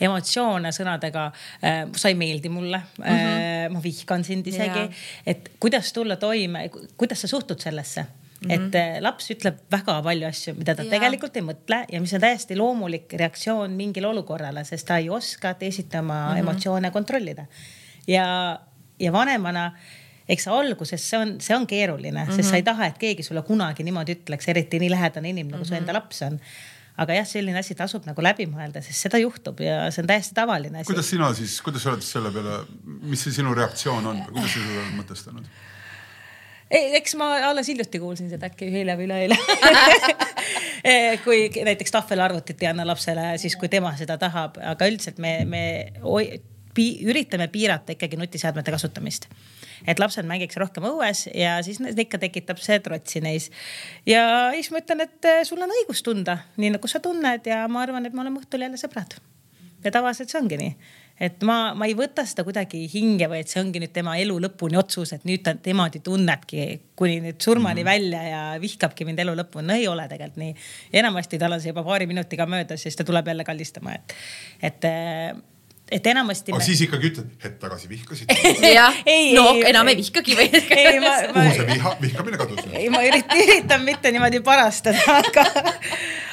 emotsioone sõnadega äh,. sa ei meeldi mulle mm, -hmm. ma vihkan sind isegi, et kuidas tulla toime, kuidas sa suhtud sellesse Mm -hmm. et eh, laps ütleb väga palju asju, mida ta ja. tegelikult ei mõtle ja mis on täiesti loomulik reaktsioon mingile olukorrale, sest ta ei oska teisiti oma mm -hmm. emotsioone kontrollida. ja, ja vanemana eks alguses see on, see on keeruline mm, -hmm. sest sa ei taha, et keegi sulle kunagi niimoodi ütleks, eriti nii lähedane inimene nagu mm -hmm. su enda laps on aga jah, selline asi tasub nagu läbi mõelda, sest seda juhtub ja see on täiesti tavaline asi. kuidas sina siis, kuidas sa oled selle peale, mis see sinu reaktsioon on, kuidas sa seda oled mõtestanud? ei, eks ma alles hiljuti kuulsin seda äkki eile või üleeile kui näiteks tahvelarvutit ei anna lapsele, siis kui tema seda tahab, aga üldiselt me, me pi, üritame piirata ikkagi nutiseadmete kasutamist. et lapsed mängiks rohkem õues ja siis ikka tekitab see trotsi neis. ja siis ma ütlen, et eh, sul on õigus tunda nii nagu sa tunned ja ma arvan, et me oleme õhtul jälle sõbrad. ja tavaliselt see ongi nii et ma, ma ei võta seda kuidagi hinge või et see ongi nüüd tema elu lõpuni otsus, et nüüd ta niimoodi tunnebki kuni nüüd surmani mm -hmm. välja ja vihkabki mind elu lõpuni. no ei ole tegelikult nii. enamasti tal on see juba paari minutiga möödas, siis ta tuleb jälle kallistama, et, et et enamasti. aga me... siis ikkagi ütled, hetk tagasi vihkasid no ei, enam ei vihkagi või? kuhu see viha, vihkamine kadus? ei, ma üritan, üritan mitte niimoodi parastada, aga,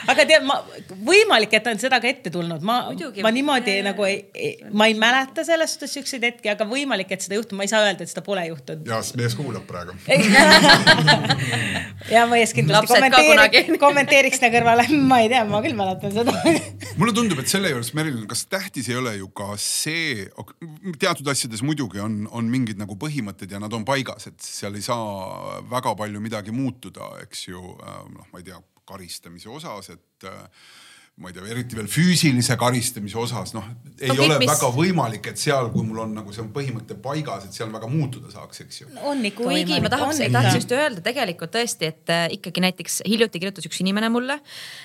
aga tead, ma, võimalik, et on seda ka ette tulnud, ma, ma niimoodi ja, nagu ei, ma ei mäleta selles suhtes siukseid hetki, aga võimalik, et seda juhtub, ma ei saa öelda, et seda pole juhtunud. ja, mees kuulab praegu. Ja mees kindlasti kommenteeriks, kommenteeriks sinna kõrvale, ma ei tea, ma küll mäletan seda. Mulle tundub, et selle juures, Merilin, kas tähtis ei ole ju ka see, teatud asjades muidugi on, on mingid nagu põhimõtted ja nad on paigas, et seal ei saa väga palju midagi muutuda, eks ju. Äh, noh, ma ei tea, karistamise osas, et äh, ma ei tea, eriti veel füüsilise karistamise osas, noh, ei No no, kõik, ole mis- väga võimalik, et seal, kui mul on nagu see on põhimõte paigas, et seal väga muutuda saaks, eks ju. on ikka kuigi ma võimalik, tahaks, tahaks just öelda tegelikult tõesti, et äh, ikkagi näiteks hiljuti kirjutas üks inimene mulle,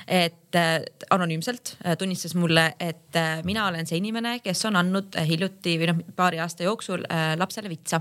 et äh, anonüümselt tunnistas mulle, et mina olen see inimene, kes on andnud hiljuti või noh, paari aasta jooksul lapsele vitsa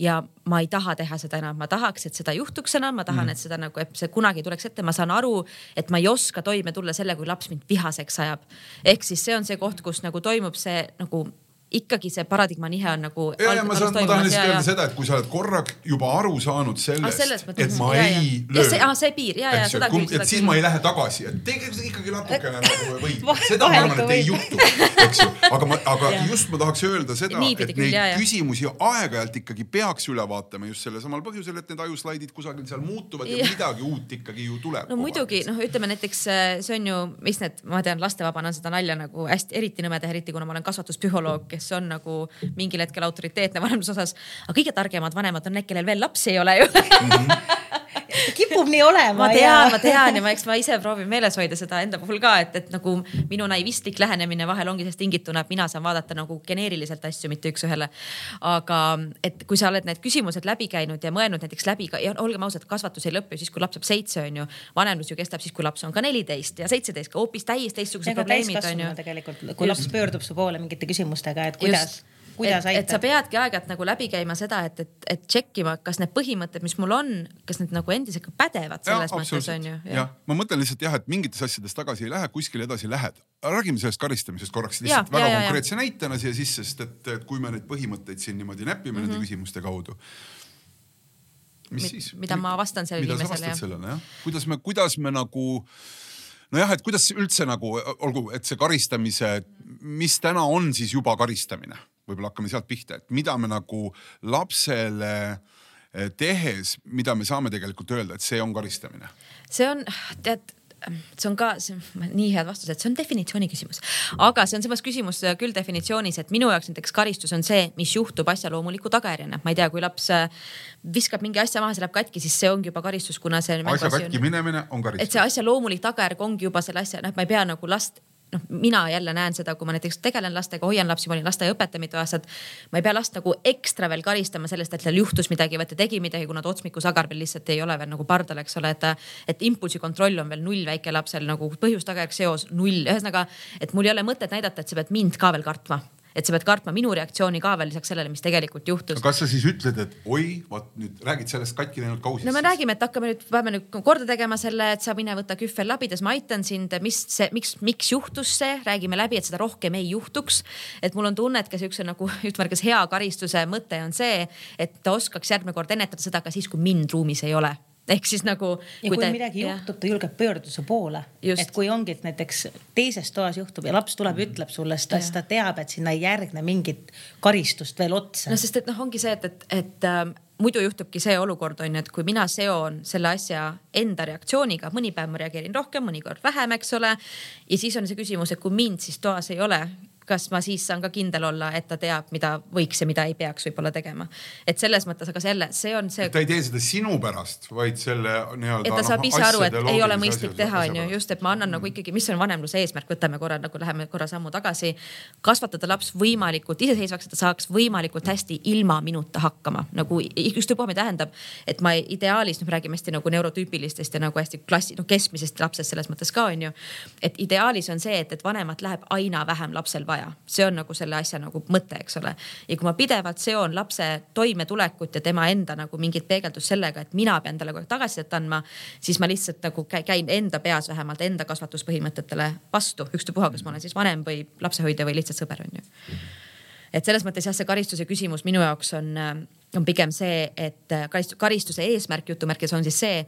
ja ma ei taha teha seda enam, ma tahaks, et seda juhtuks enam, ma tahan mm., et seda nagu, et see kunagi tuleks ette, ma saan aru, et ma ei oska toime tulla selle, kui laps mind vihaseks ajab. ehk siis see on see koht, kus nagu toimub see nagu ikkagi see paradigma nihe on nagu. ja, ja ma saan, ma tahan lihtsalt öelda seda, et kui sa oled korra juba aru saanud sellest, mõttes, et ma ja, ei ja. löö. see, ah, see piir ja, ja seda küll. et siis ma ei lähe tagasi, et tegelikult ikkagi natukene nagu Vahel- seda ma arvan, et ei võib. juhtu, eks ju. aga ma, aga just ma tahaks öelda seda, et neid küsimusi aeg-ajalt ikkagi peaks üle vaatama just sellel samal põhjusel, et need ajuslaidid kusagil seal muutuvad ja, midagi uut ikkagi ju tuleb. no muidugi noh, ütleme näiteks äh, see on ju, mis need, ma tean, lastevabana seda nalja nagu hästi eriti nõme teha, eriti kuna ma olen kasvatuspsühholoog, kes on nagu mingil hetkel autoriteetne vanemluse osas. aga kõige targemad vanemad on need, kellel veel lapsi ei ole ju kipub nii olema. ma tean, ma tean ja ma, eks ma ise proovin meeles hoida seda enda puhul ka, et, et nagu minu naivistlik lähenemine vahel ongi sellest tingituna, et mina saan vaadata nagu geneeriliselt asju, mitte üks-ühele. aga et kui sa oled need küsimused läbi käinud ja mõelnud näiteks läbi ka ja olgem ausad, kasvatus ei lõpe ju siis, kui laps saab seitse, on ju. vanemlus ju kestab siis, kui laps on ka neliteist ja seitseteist, hoopis täiesti teistsugused probleemid on ju tegelikult, kui laps pöördub su poole mingite küsimustega, et kuidas, Just. Kuidas et, et sa aitab. peadki aeg-ajalt nagu läbi käima seda, et, et, et tšekkima, kas need põhimõtted, mis mul on, kas need nagu endiselt ka pädevad selles mõttes on ju. jah, ma mõtlen lihtsalt jah, et mingites asjades tagasi ei lähe, kuskile edasi lähed. räägime sellest karistamisest korraks lihtsalt Ja, väga ja, ja, ja. konkreetse näitena siia sisse, sest et, et kui me neid põhimõtteid siin niimoodi näpime mm -hmm. Mhm. nende küsimuste kaudu. mis Mid- siis? mida ma vastan sellele mida sa inimesele, vastad jah? sellele jah, kuidas me, kuidas me nagu nojah, et kuidas üldse nagu olgu, et see karistamise, mis täna on siis juba karistamine, võib-olla hakkame sealt pihta, et mida me nagu lapsele eh, tehes, mida me saame tegelikult öelda, et see on karistamine see on, tead see on ka, see on nii head vastused, see on definitsiooni küsimus. aga see on samas küsimus äh, küll definitsioonis, et minu jaoks näiteks karistus on see, mis juhtub asjaloomuliku tagajärjena. ma ei tea, kui laps äh, viskab mingi asja maha, see läheb katki, siis see ongi juba karistus, kuna see. asja katki minemine on et karistus. see asja loomulik tagajärg ongi juba selle asja, noh, et ma ei pea nagu last noh, mina jälle näen seda, kui ma näiteks tegelen lastega, hoian lapsi, ma olin lasteaiaõpetaja mitu aastat. ma ei pea last nagu ekstra veel karistama sellest, et tal juhtus midagi et ta tegi midagi, kuna ta otsmikusagar veel lihtsalt ei ole veel nagu pardal, eks ole, et. et impulsikontroll on veel null väikelapsel nagu põhjus-tagajärg seos null, ühesõnaga, et mul ei ole mõtet näidata, et sa pead mind ka veel kartma et sa pead kartma minu reaktsiooni ka veel lisaks sellele, mis tegelikult juhtus. kas sa siis ütled, et oi, vot nüüd räägid sellest katki läinud kausist? no me räägime, et hakkame nüüd, peame nüüd korda tegema selle, et sa mine võta kühvel labidas, ma aitan sind, mis see, miks, miks juhtus see, räägime läbi, et seda rohkem ei juhtuks. et mul on tunne, et ka siukse nagu kas hea karistuse mõte on see, et ta oskaks järgmine kord ennetada seda ka siis, kui mind ruumis ei ole ehk siis nagu. ja kui, kui te, midagi juhtub, ta julgeb pöörduda su poole. et kui ongi, et näiteks teises toas juhtub ja laps tuleb ja ütleb sulle, ta, siis ta teab, et sinna ei järgne mingit karistust veel otsa. no sest, et noh, ongi see, et, et, et äh, muidu juhtubki see olukord on ju, et kui mina seon selle asja enda reaktsiooniga, mõni päev ma reageerin rohkem, mõnikord vähem, eks ole. ja siis on see küsimus, et kui mind siis toas ei ole kas ma siis saan ka kindel olla, et ta teab, mida võiks ja mida ei peaks võib-olla tegema. et selles mõttes, aga selle, see on see. ta ei tee seda sinu pärast, vaid selle nii-öelda. et ta saab ise aru, et ei ole mõistlik teha, on ju, just, et ma annan nagu ikkagi, mis on vanemluse eesmärk, võtame korra nagu läheme korra sammu tagasi. kasvatada laps võimalikult iseseisvaks, et ta saaks võimalikult hästi ilma minuta hakkama, nagu ükstapuha, mida tähendab. et ma ideaalis, noh, räägime hästi nagu neurotüüpilistest ja nagu hästi klassi, noh keskmisest lapsest selles mõttes ka on ju. et ideaalis on see, et, et vanemat läheb aina vähem lapsel vaja, see on nagu selle asja nagu mõte, eks ole. ja kui ma pidevalt seon lapse toimetulekut ja tema enda nagu mingit peegeldust sellega, et mina pean talle kogu aeg tagasisidet andma, siis ma lihtsalt nagu käin enda peas vähemalt enda kasvatuspõhimõtetele vastu, ükstapuha, kas ma olen siis vanem või lapsehoidja või lihtsalt sõber on ju. et selles mõttes jah, see karistuse küsimus minu jaoks on, on pigem see, et karistuse eesmärk jutumärkides on siis see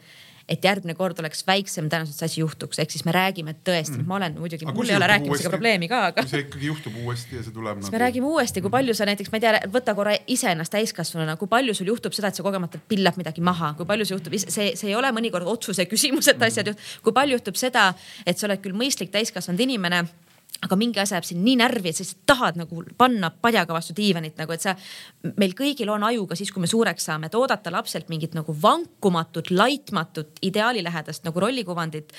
et järgmine kord oleks väiksem tõenäosus, et see asi juhtuks, ehk siis me räägime tõesti mm., ma olen muidugi, mul ei ole rääkimisega probleemi ka, aga. kui see ikkagi juhtub uuesti ja see tuleb. siis nagu... me räägime uuesti, kui palju sa näiteks, ma ei tea, võta korra iseennast täiskasvanuna, kui palju sul juhtub seda, et sa kogemata pillad midagi maha, kui palju see juhtub, see, see ei ole mõnikord otsuse küsimus, et asjad juht-, kui palju juhtub seda, et sa oled küll mõistlik täiskasvanud inimene aga mingi asi jääb sind nii närvi, et sa lihtsalt tahad nagu panna padjaga vastu diivanit nagu, et sa, meil kõigil on aju ka siis, kui me suureks saame, et oodata lapselt mingit nagu vankumatut, laitmatut, ideaalilähedast nagu rollikuvandit.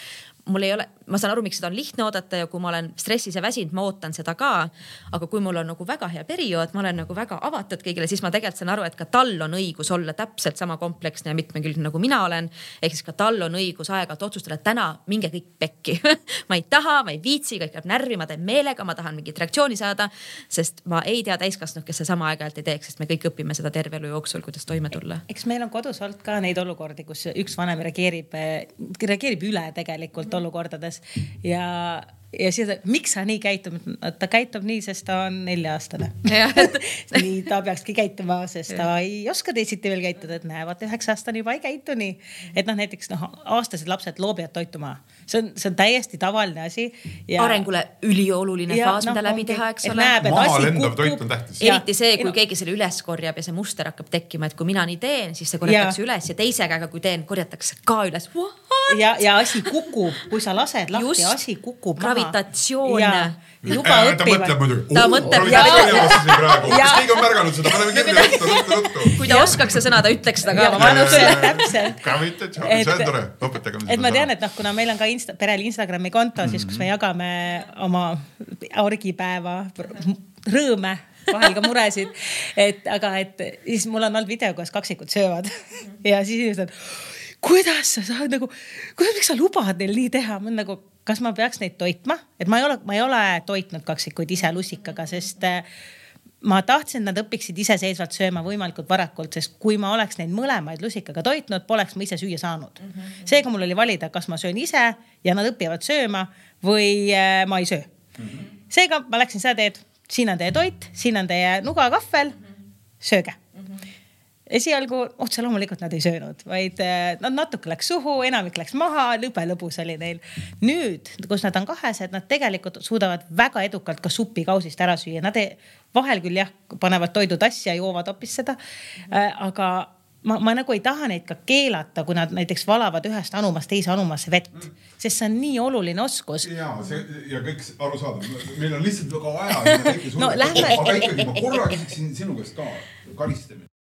Mul ei ole, ma saan aru, miks seda on lihtne oodata ja kui ma olen stressis ja väsinud, ma ootan seda ka. aga kui mul on nagu väga hea periood, ma olen nagu väga avatud kõigile, siis ma tegelikult saan aru, et ka tal on õigus olla täpselt sama kompleksne ja mitmekülgne nagu mina olen. ehk siis ka tal on õigus aeg-ajalt otsustada, et täna minge kõik pekki ma ei taha, ma ei viitsi, kõik läheb närvi, ma teen meelega, ma tahan mingit reaktsiooni saada. sest ma ei tea täiskasvanud, kes seda aeg-ajalt ei teeks, sest me kõik õpime seda terve elu jooksul, kuidas toime tulla. eks meil on kodus olnud ka neid olukordi, kus üks vanem reageerib, reageerib üle tegelikult -hmm. olukordades ja ja siis, miks sa nii käitud, ta käitub nii, sest ta on nelja-aastane nii ta peakski käituma, sest ta ei oska teisiti veel käituda, et näe, vaata üheksa aastane juba ei käitu nii. et noh, näiteks noh, aastased lapsed loobivad toitu maha, see on, see on täiesti tavaline asi ja.... arengule ülioluline ja, faas no,, mida läbi teha, eks ole. maha lendav toit on tähtis. eriti see, kui no. keegi selle üles korjab ja see muster hakkab tekkima, et kui mina nii teen, siis see korjatakse ja. üles ja teise käega, kui teen, korjatakse ka üles. ja, ja asi kukub, kui sa lased lahti, asi kukub maha gravitatsioon. Juba äh, õpivad. ta mõtleb muidugi. ta mõtleb. kas keegi on märganud seda, paneme kirja ruttu, ruttu, ruttu. kui ta oskaks seda sõna, ta ütleks seda ka. ma mõtlen täpselt. gravitatsioon, see on tore, õpetage seda. et ma tean, et noh, kuna meil on ka insta, perel Instagrami konto, siis kus me jagame oma argipäeva rõõme vahel ka muresid. et aga, et siis mul on olnud video, kuidas kaksikud söövad ja siis inimesed kuidas sa saad nagu, kuidas, miks sa lubad neil nii teha? ma nagu, kas ma peaks neid toitma, et ma ei ole, ma ei ole toitnud kaksikuid ise lusikaga, sest äh, ma tahtsin, et nad õpiksid iseseisvalt sööma võimalikult varakult, sest kui ma oleks neid mõlemaid lusikaga toitnud, poleks ma ise süüa saanud mm. -hmm. seega mul oli valida, kas ma söön ise ja nad õpivad sööma või äh, ma ei söö mm. -hmm. seega ma läksin seda teed, siin on teie toit, siin on teie nugakahvel mm, -hmm. sööge esialgu otse loomulikult nad ei söönud, vaid eh, nad natuke läks suhu, enamik läks maha, jube lõbus oli neil. nüüd, kus nad on kahesed, nad tegelikult suudavad väga edukalt ka supi kausist ära süüa, nad ei, vahel küll jah, panevad toidu tassi ja joovad hoopis seda. Eh, aga ma, ma nagu ei taha neid ka keelata, kui nad näiteks valavad ühest anumast teise anumasse vett, sest see on nii oluline oskus. ja see ja kõik arusaadav, meil on lihtsalt väga aja. no lähme. aga ikkagi ma korra küsiksin sinu käest ka karistamine.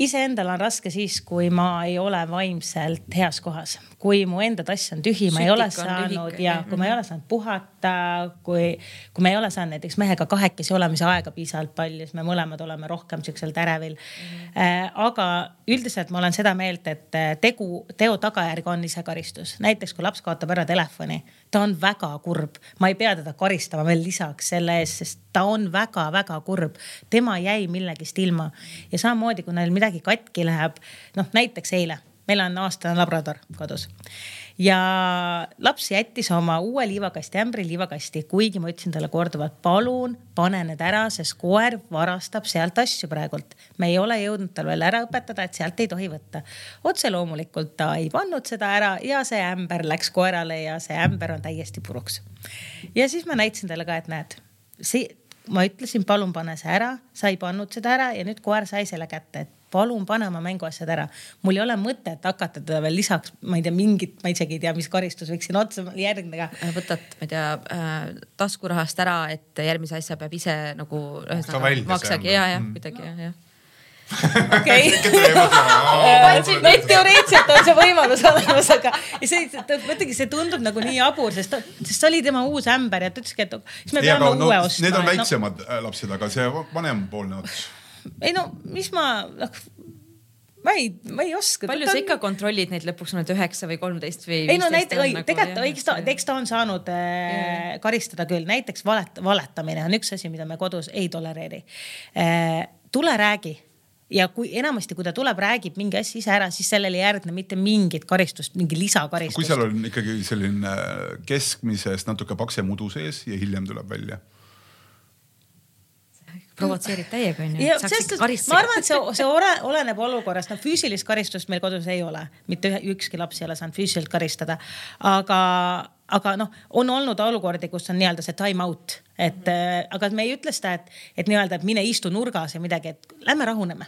Iseendal on raske siis, kui ma ei ole vaimselt heas kohas, kui mu enda tass on tühi, ma ei ole saanud lühike. ja kui ma ei ole saanud puhata, kui, kui me ei ole saanud näiteks mehega kahekesi olemise aega piisavalt palju, siis me mõlemad oleme rohkem siuksel tärevil mm. -hmm. aga üldiselt ma olen seda meelt, et tegu, teo tagajärg on ise karistus, näiteks kui laps kaotab ära telefoni ta on väga kurb, ma ei pea teda karistama veel lisaks selle eest, sest ta on väga-väga kurb. tema jäi millegist ilma. Ja samamoodi, kui neil midagi katki läheb, noh näiteks eile, meil on aastane labrador kodus ja laps jättis oma uue liivakasti ämbri liivakasti, kuigi ma ütlesin talle korduvalt, palun pane need ära, sest koer varastab sealt asju praegult. me ei ole jõudnud tal veel ära õpetada, et sealt ei tohi võtta. otse loomulikult ta ei pannud seda ära ja see ämber läks koerale ja see ämber on täiesti puruks. ja siis ma näitasin talle ka, et näed, see, ma ütlesin, palun pane see ära, sa ei pannud seda ära ja nüüd koer sai selle kätte, et palun pane oma mänguasjad ära. mul ei ole mõtet hakata teda veel lisaks, ma ei tea, mingit, ma isegi ei tea, mis karistus võiks siin otsa järgneda. Äh, võtad, ma ei tea äh, taskurahast ära, et järgmise asja peab ise nagu ühesõnaga maksagi ja, ja mm. kuidagi ja, ja okei. teoreetiliselt on see võimalus olemas, aga see, mõtlengi, see tundub nagu nii jabur, sest, sest see oli tema uus ämber ja ta ütleski, et siis me peame uue no, ostma. Need on väiksemad no. lapsed, aga see vanempoolne ots ei no mis ma, noh ma ei, ma ei oska. palju sa ikka kontrollid neid lõpuks, on need üheksa või kolmteist või? ei no näiteks, nagu, tegelikult eks ta, eks ta on saanud äh, karistada küll, näiteks valet, valetamine on üks asi, mida me kodus ei tolereeri äh,. tule räägi ja kui enamasti, kui ta tuleb, räägib mingi asja ise ära, siis sellele ei järgne mitte mingit karistust, mingi lisakaristust. kui seal on ikkagi selline keskmisest natuke paksem udu sees ja hiljem tuleb välja provotseerib täiega onju. ma arvan, et see, see ole, oleneb olukorrast, no füüsilist karistust meil kodus ei ole, mitte ühe, ükski laps ei ole saanud füüsiliselt karistada. aga, aga noh, on olnud olukordi, kus on nii-öelda see time out, et mm -hmm. aga me ei ütle seda, et, et nii-öelda, et mine istu nurgas ja midagi, et lähme rahuneme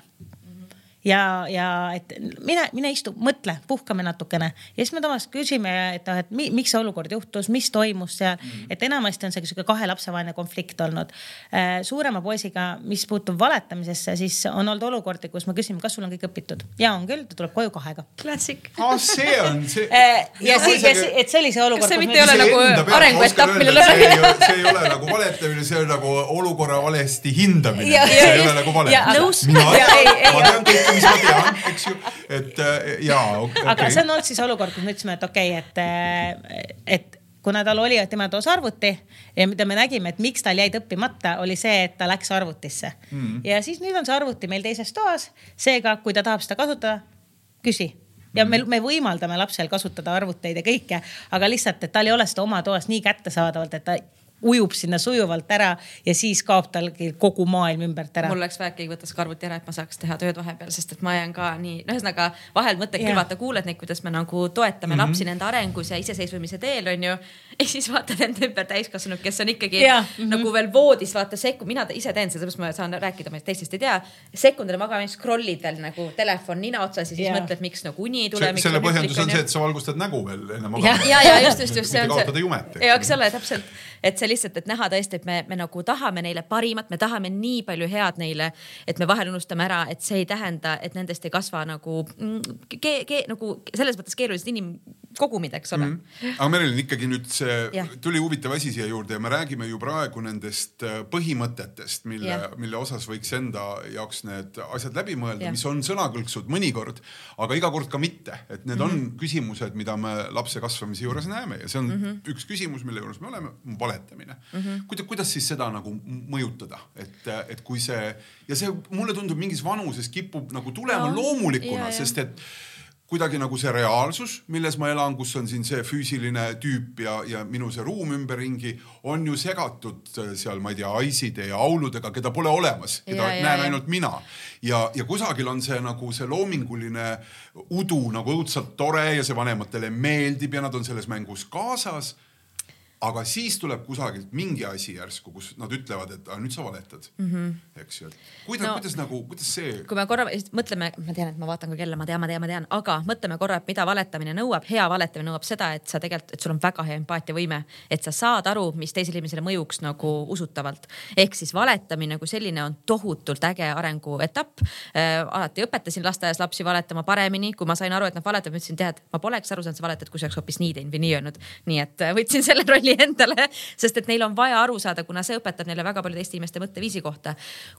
ja, ja et mine, mine istu, mõtle, puhkame natukene ja siis me tavaliselt küsime, et noh, et mi, miks see olukord juhtus, mis toimus seal mm, -hmm. et enamasti on see sihuke kahe lapse vaheline konflikt olnud. Äh, suurema poisiga, mis puutub valetamisesse, siis on olnud olukordi, kus me küsime, kas sul on kõik õpitud ja on küll, ta tuleb koju kahega. klassik ah,. see on see äh, ja siis, et see oli see olukord. kas see mitte ei ole nagu arenguetapp, millele räägime? see ei ole nagu valetamine, see on nagu olukorra valesti hindamine. see ei ole nagu vale. nõus. mina tean, ma tean kõike, mis ma tean, eks ju, et äh, jaa okay.. aga see on olnud siis olukord, kus me ütlesime, et okei okay,, et, äh, et kuna tal oli tema toas arvuti ja mida me nägime, et miks tal jäid õppimata, oli see, et ta läks arvutisse. Mm.. ja siis nüüd on see arvuti meil teises toas. seega, kui ta tahab seda kasutada, küsi. Ja me, me võimaldame lapsel kasutada arvuteid ja kõike, aga lihtsalt, et tal ei ole seda oma toas nii kättesaadavalt, et ta ujub sinna sujuvalt ära ja siis kaob talgi kogu maailm ümbert ära. mul oleks vaja, et keegi võtaks ka arvuti ära, et ma saaks teha tööd vahepeal, sest et ma jään ka nii, no ühesõnaga vahel mõtled küll, vaata, kuuled neid, kuidas me nagu toetame mm -hmm. lapsi nende arengus ja iseseisvumise teel onju. ja siis vaatad enda ümber täiskasvanud, kes on ikkagi ja, mm -hmm. nagu veel voodis vaata sekku, mina ise teen seda, sellepärast ma saan rääkida, ma teistest ei tea. sekundile magama, siis scroll'id veel nagu telefon nina otsas ja siis ja. mõtled, miks nagu uni ei tule. selle põhjendus on see, et sa valgustad nägu veel enne magamist. ja, ja just, just, just see on see. ja eks ole täpselt, et see lihtsalt, et näha tõesti et me, me nagu tahame neile parimat, me tahame nii palju head neile, et me vahel unustame ära, et see ei tähenda, et nendest ei kasva nagu mm, ke, ke, nagu selles mõttes keerulised inim kogumid, eks ole mm. -hmm. aga Merilin ikkagi nüüd see ja. tuli huvitav asi siia juurde ja me räägime ju praegu nendest äh, põhimõtetest, mille, mille osas võiks enda jaoks need asjad läbi mõelda, mis on sõnakõlksud mõnikord, aga iga kord ka mitte, et need mm -hmm. on mhm. küsimused, mida me lapse kasvamise juures näeme ja see on mm -hmm. üks küsimus, mille juures me oleme, valetamine mm. -hmm. kuidas, kuidas siis seda nagu mõjutada, et, et kui see ja see mulle tundub mingis vanuses kipub nagu tulema no, loomulikuna, sest et kuidagi nagu see reaalsus, milles ma elan, kus on siin see füüsiline tüüp ja, ja minu see ruum ümberringi on ju segatud äh, seal, ma ei tea, aiside ja auludega, keda pole olemas, keda ja, näen ja, ainult ja. mina. ja, ja kusagil on see nagu see loominguline udu nagu õudselt tore ja see vanematele meeldib ja nad on selles mängus kaasas aga siis tuleb kusagilt mingi asi järsku, kus nad ütlevad, et nüüd sa valetad mm, -hmm. eks ju. kuidas no,, kuidas nagu, kuidas see? kui me korra mõtleme, ma tean, et ma vaatan ka kella, ma tean, ma tean, ma tean, aga mõtleme korra, et mida valetamine nõuab. hea valetamine nõuab seda, et sa tegelikult, et sul on väga hea empaatiavõime, et sa saad aru, mis teisele inimesele mõjuks nagu usutavalt. ehk siis valetamine kui selline on tohutult äge arenguetapp äh,. alati õpetasin lasteaias lapsi valetama paremini, kui ma sain aru, et nad valetavad, ütlesin, tead, ma poleks aru saanud, sa valetad, kui sa oleks hoopis nii teinud või nii öelnud. nii et äh, võtsin selle rolli rolli endale, sest et neil on vaja aru saada, kuna see õpetab neile väga palju teiste inimeste mõtteviisi kohta.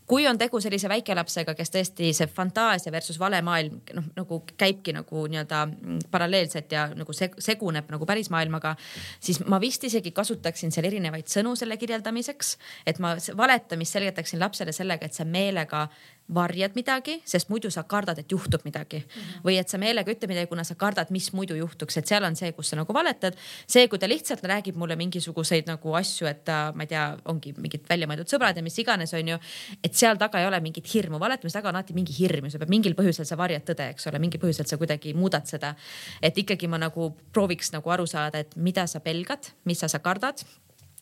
kui on tegu sellise väikelapsega, kes tõesti see fantaasia versus vale maailm noh, nagu käibki nagu nii-öelda paralleelselt ja nagu seguneb nagu päris maailmaga, siis ma vist isegi kasutaksin seal erinevaid sõnu selle kirjeldamiseks, et ma valetamist selgitaksin lapsele sellega, et sa meelega varjad midagi, sest muidu sa kardad, et juhtub midagi mm. -hmm. või et sa meelega ütled midagi, kuna sa kardad, mis muidu juhtuks, et seal on see, kus sa nagu valetad. see, kui ta lihtsalt räägib mulle mingisuguseid nagu asju, et ta, ma ei tea, ongi mingid väljamõeldud sõbrad ja mis iganes, on ju. et seal taga ei ole mingit hirmu, valetamise taga on alati mingi hirm ja sa pead mingil põhjusel sa varjad tõde, eks ole, mingil põhjusel sa kuidagi muudad seda. et ikkagi ma nagu prooviks nagu aru saada, et mida sa pelgad, mis sa, sa kardad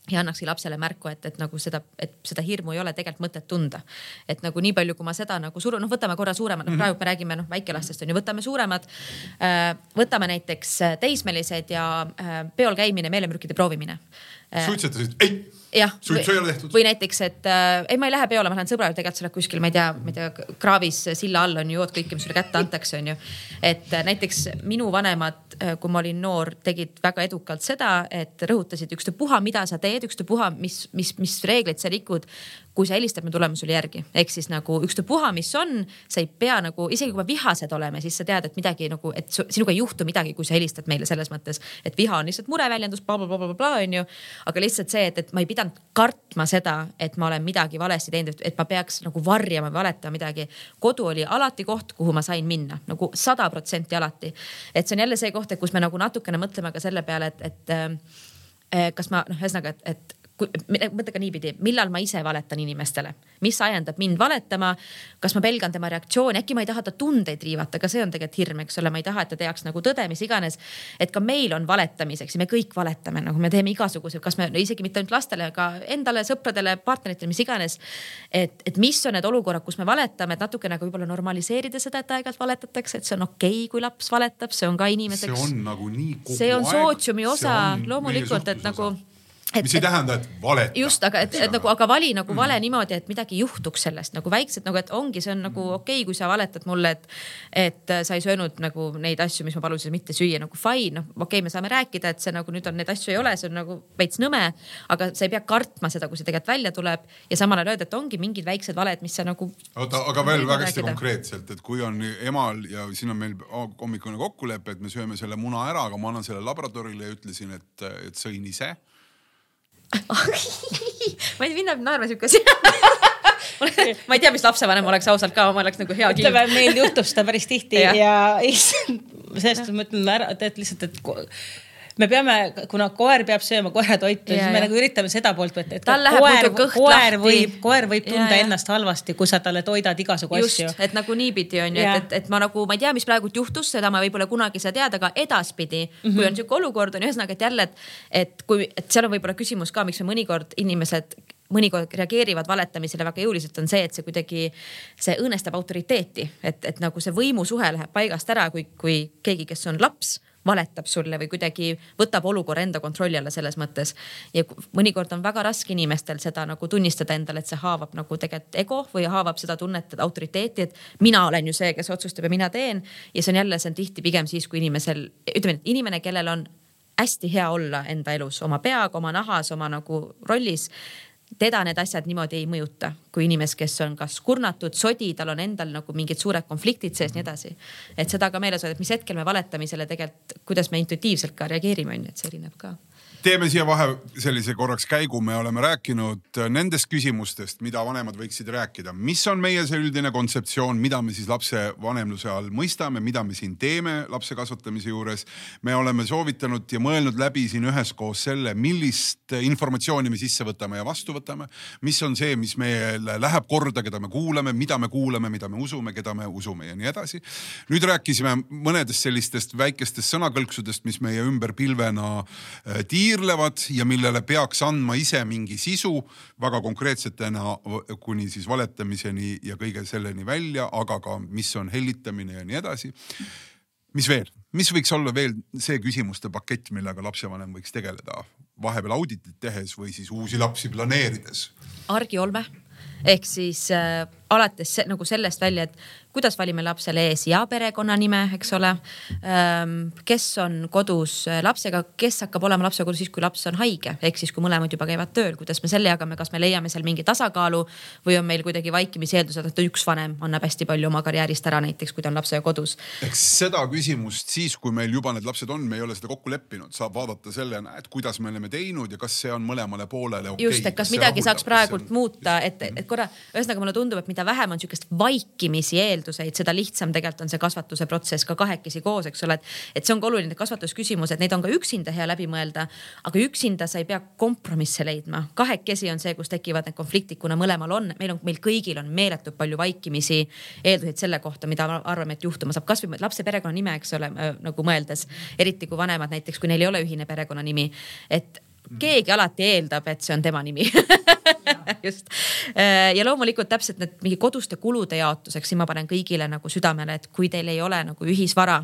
ja annakski lapsele märku, et, et nagu seda, et seda hirmu ei ole tegelikult mõtet tunda. et nagu nii palju, kui ma seda nagu surun, noh, võtame korra suuremad, noh praegu me räägime noh väikelastest on ju, võtame suuremad. Äh, võtame näiteks teismelised ja äh, peol käimine, meelemürkide proovimine. Äh, suitsetasid, ei jah. suitsu ei ole tehtud. või näiteks, et äh, ei, ma ei lähe peole, ma lähen sõbrale, tegelikult sa oled kuskil, ma ei tea, ma ei tea, kraavis silla all on ju, jood kõike, mis sulle kätte antakse, on ju. et äh, näiteks minu vanemad, äh, kui ma olin noor, tegid väga edukalt seda, et rõhutasid ükstapuha, mida sa teed, ükstapuha, mis, mis, mis reegleid sa rikud kui sa helistad, me tuleme sulle järgi. ehk siis nagu ükstapuha, mis on, sa ei pea nagu, isegi kui me vihased oleme, siis sa tead, et midagi nagu, et sinuga ei juhtu midagi, kui sa helistad meile selles mõttes, et viha on lihtsalt mureväljendus bla, bla, blablabla onju. aga lihtsalt see, et, et ma ei pidanud kartma seda, et ma olen midagi valesti teinud, et ma peaks nagu varjama või valetama midagi. kodu oli alati koht, kuhu ma sain minna nagu sada protsenti alati. et see on jälle see koht, et kus me nagu natukene mõtleme ka selle peale, et, et äh, kas ma noh, ühesõnaga, et, et mõtle ka niipidi, millal ma ise valetan inimestele, mis ajendab mind valetama. kas ma pelgan tema reaktsiooni, äkki ma ei taha ta tundeid riivata, ka see on tegelikult hirm, eks ole, ma ei taha, et ta teaks nagu tõde, mis iganes. et ka meil on valetamiseks ja me kõik valetame, nagu me teeme igasuguseid, kas me isegi mitte ainult lastele, aga endale, sõpradele, partneritele, mis iganes. et, et mis on need olukorrad, kus me valetame, et natuke nagu võib-olla normaliseerida seda, et aeg-ajalt valetatakse, et see on okei okay,, kui laps valetab, see on ka inimeseks. see on nagu nii kogu see on sootsiumi osa. loomulikult, et nagu Et, mis ei tähenda, et valeta. just, aga et, et nagu, aga vali nagu vale mm. niimoodi, et midagi juhtuks sellest nagu väiksed nagu, et ongi, see on nagu mm. okei okay,, kui sa valetad mulle, et. et sa ei söönud nagu neid asju, mis ma palusin mitte süüa, nagu fine, noh okei okay,, me saame rääkida, et see nagu nüüd on neid asju ei ole, see on nagu veits nõme. aga sa ei pea kartma seda, kui see tegelikult välja tuleb ja samal ajal öelda, et ongi mingid väiksed valed, mis sa nagu. oota, aga veel väga hästi konkreetselt, et kui on emal ja siin on meil hommikune kokkulepe, et me sööme selle muna ära, aga ma annan selle laboratorile ja ütlesin, et, et sõin ise ma ei, mind näeb naerma sihuke asi ma ei tea, mis lapsevanem oleks ausalt ka, ma oleks nagu hea kiil. ütleme, meil juhtub seda päris tihti ja, ja issand, sellest ma ütlen ära, et lihtsalt, et me peame, kuna koer peab sööma koeratoitu, siis me nagu üritame seda poolt võtta, et tal läheb koer, kõht koer lahti. võib, koer võib tunda ja, ennast halvasti, kui sa talle toidad igasugu Just, asju. et nagu niipidi on ju, et, et, et ma nagu, ma ei tea, mis praegult juhtus, seda ma võib-olla kunagi ei saa teada, aga edaspidi mm, -hmm. kui on sihuke olukord on ühesõnaga, et jälle, et, et kui, et seal on võib-olla küsimus ka, miks me mõnikord inimesed mõnikord reageerivad valetamisele väga jõuliselt, on see, et see kuidagi, see õõnestab autoriteeti, et, et nagu see võimusuhe läheb paigast ära, kui, kui keegi, kes on laps valetab sulle või kuidagi võtab olukorra enda kontrolli alla selles mõttes. ja mõnikord on väga raske inimestel seda nagu tunnistada endale, et see haavab nagu tegelikult ego või haavab seda tunnet, et autoriteeti, et mina olen ju see, kes otsustab ja mina teen. ja see on jälle, see on tihti pigem siis, kui inimesel, ütleme, et inimene, kellel on hästi hea olla enda elus oma peaga, oma nahas, oma nagu rollis teda need asjad niimoodi ei mõjuta kui inimest, kes on kas kurnatud, sodi, tal on endal nagu mingid suured konfliktid sees, nii edasi. et seda ka meeles hoida, et mis hetkel me valetamisele tegelikult, kuidas me intuitiivselt ka reageerime, on ju, et see erineb ka teeme siia vahe sellise korraks käigu, me oleme rääkinud nendest küsimustest, mida vanemad võiksid rääkida, mis on meie see üldine kontseptsioon, mida me siis lapsevanemluse all mõistame, mida me siin teeme lapse kasvatamise juures. me oleme soovitanud ja mõelnud läbi siin üheskoos selle, millist informatsiooni me sisse võtame ja vastu võtame, mis on see, mis meile läheb korda, keda me kuulame, mida me kuulame, mida me usume, keda me usume ja nii edasi. nüüd rääkisime mõnedest sellistest väikestest sõnakõlksudest, mis meie ümber pilvena tiirlevad tiirlevad ja millele peaks andma ise mingi sisu väga konkreetsetena kuni siis valetamiseni ja kõige selleni välja, aga ka, mis on hellitamine ja nii edasi. mis veel, mis võiks olla veel see küsimuste pakett, millega lapsevanem võiks tegeleda vahepeal auditit tehes või siis uusi lapsi planeerides? argiolme ehk siis äh, alates se nagu sellest välja, et kuidas valime lapsele ees ja perekonnanime, eks ole. Ähm, kes on kodus lapsega, kes hakkab olema lapsega kodus siis, kui laps on haige, ehk siis kui mõlemad juba käivad tööl, kuidas me selle jagame, kas me leiame seal mingi tasakaalu või on meil kuidagi vaikimisi eeldused, et üks vanem annab hästi palju oma karjäärist ära, näiteks kui ta on lapsega kodus. eks seda küsimust siis, kui meil juba need lapsed on, me ei ole seda kokku leppinud, saab vaadata sellena, et kuidas me oleme teinud ja kas see on mõlemale poolele okei okay,. just, et kas, kas midagi saaks praegult on... muuta, et, et korra, ühesõnaga mulle tundub, et mida vähem on sihukest vaikimisi eelduseid, seda lihtsam tegelikult on see kasvatuse protsess ka kahekesi koos, eks ole, et. et see on ka oluline kasvatusküsimus, et neid on ka üksinda hea läbi mõelda. aga üksinda sa ei pea kompromisse leidma, kahekesi on see, kus tekivad need konfliktid, kuna mõlemal on, meil on, meil kõigil on meeletult palju vaikimisi eelduseid selle kohta, mida arvame, et juhtuma saab, kasvõi lapse perekonnanime, eks ole, nagu mõeldes, eriti kui vanemad näiteks, kui neil ei ole ühine perekonnanimi, et keegi alati eeldab, et see on tema nimi just. Äh, ja loomulikult täpselt need mingi koduste kulude jaotuseks, siin ma panen kõigile nagu südamele, et kui teil ei ole nagu ühisvara,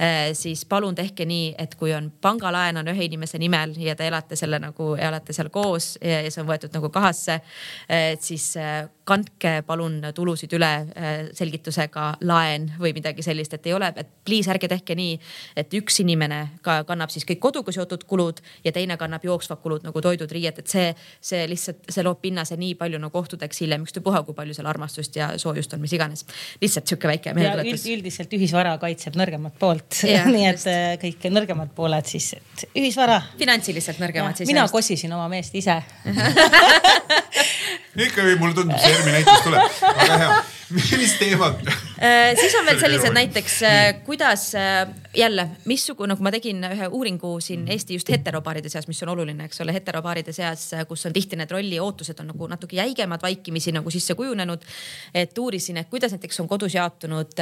äh, siis palun tehke nii, et kui on pangalaen on ühe inimese nimel ja te elate selle nagu, elate seal koos ja, ja see on võetud nagu kahasse, äh, et siis kandke palun tulusid üle selgitusega laen või midagi sellist, et ei ole, et please ärge tehke nii, et üks inimene ka kannab siis kõik koduga seotud kulud ja teine kannab jooksvad kulud nagu toidud, riied, et see, see lihtsalt, see loob pinnase nii palju nagu kohtudeks hiljem, ükstapuha, kui palju seal armastust ja soojust on, mis iganes. lihtsalt sihuke väike meeldetuletus. üldiselt ühisvara kaitseb nõrgemat poolt nii et just. Äh, kõik nõrgemad pooled siis, et ühisvara. finantsiliselt nõrgemad ja, siis. mina kosisin oma meest ise ikka mulle tundub, see ERMi näitus tuleb, väga hea. Millist teemat? Äh, siis on veel sellised näiteks, äh, kuidas jälle, missugune, nagu ma tegin ühe uuringu siin mm. Eesti just heteropaaride seas, mis on oluline, eks ole, heteropaaride seas, kus on tihti need rolli ootused on nagu natuke jäigemad, vaikimisi nagu sisse kujunenud. et uurisin, et kuidas näiteks on kodus jaotunud,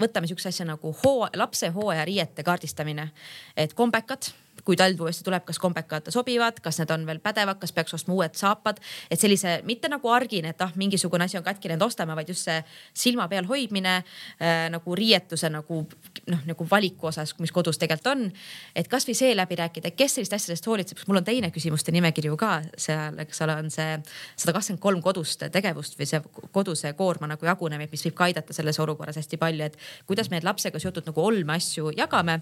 võtame sihukese asja nagu hoo, lapse hooajariiete kaardistamine, et kombekad kui talv uuesti tuleb, kas kombekad sobivad, kas need on veel pädevad, kas peaks ostma uued saapad. et sellise mitte nagu argine, et ah, mingisugune asi on katki, need ostame, vaid just see silma peal hoidmine äh, nagu riietuse nagu noh, nagu valiku osas, mis kodus tegelikult on. et kasvõi seeläbi rääkida, kes sellist asjadest hoolitseb, sest mul on teine küsimuste nimekiri ju ka seal, eks ole, on see sada kakskümmend kolm kodust tegevust või see koduse koorma nagu jagunemine, mis võib ka aidata selles olukorras hästi palju, et kuidas me need lapsega seotud nagu olmeasju jagame.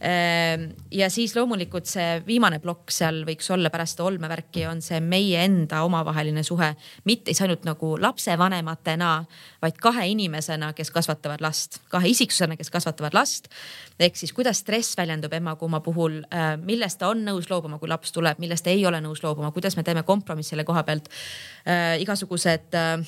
Äh, ja siis loomulikult loomulikult see viimane plokk seal võiks olla pärast seda olmevärki, on see meie enda omavaheline suhe, mitte siis ainult nagu lapsevanematena, vaid kahe inimesena, kes kasvatavad last, kahe isiksusena, kes kasvatavad last. ehk siis kuidas stress väljendub ema-kumma puhul, äh, millest ta on nõus loobuma, kui laps tuleb, millest ei ole nõus loobuma, kuidas me teeme kompromissi selle koha pealt äh,. igasugused äh,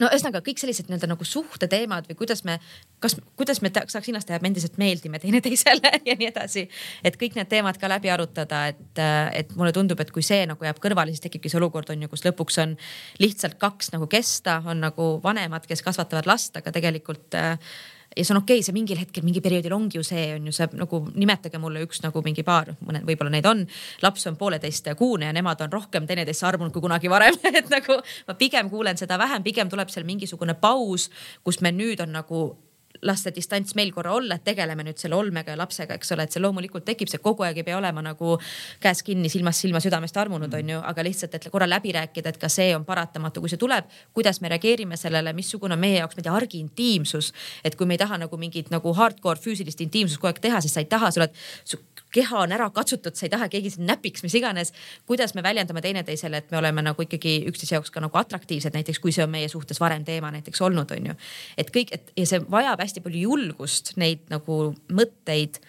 no ühesõnaga kõik sellised nii-öelda nagu suhteteemad või kuidas me, kas, kuidas me saaks hinnast teha, et me endiselt meeldime teineteisele ja nii edasi. et kõik need teemad ka läbi arutada, et, et mulle tundub, et kui see nagu jääb kõrvale, siis tekibki see olukord on ju, kus lõpuks on lihtsalt kaks nagu kesta, on nagu vanemad, kes kasvatavad last, aga tegelikult äh, ja see on okei okay,, see mingil hetkel, mingi perioodil ongi ju see on ju see nagu nimetage mulle üks nagu mingi paar, mõned võib-olla neid on. laps on pooleteistkuune ja nemad on rohkem teineteisse armunud kui kunagi varem et nagu ma pigem kuulen seda vähem, pigem tuleb seal mingisugune paus, kus me nüüd on nagu las see distants meil korra olla, et tegeleme nüüd selle olmega ja lapsega, eks ole, et see loomulikult tekib, see kogu aeg ei pea olema nagu käes kinni, silmast silma, südamest armunud, on ju, aga lihtsalt, et korra läbi rääkida, et ka see on paratamatu, kui see tuleb, kuidas me reageerime sellele, missugune on meie jaoks, ma ei tea, argiintiimsus. et kui me ei taha nagu mingit nagu hardcore füüsilist intiimsust kogu aeg teha, siis sa ei taha, sa oled, keha on ära katsutud, sa ei taha keegi sind näpiks, mis iganes. kuidas me väljendame teineteisele, et me oleme nagu ikkagi üksteise jaoks ka nagu atraktiivsed, näiteks kui see on meie suhtes varem teema näiteks olnud, on ju. et kõik, et ja see vajab hästi palju julgust neid nagu mõtteid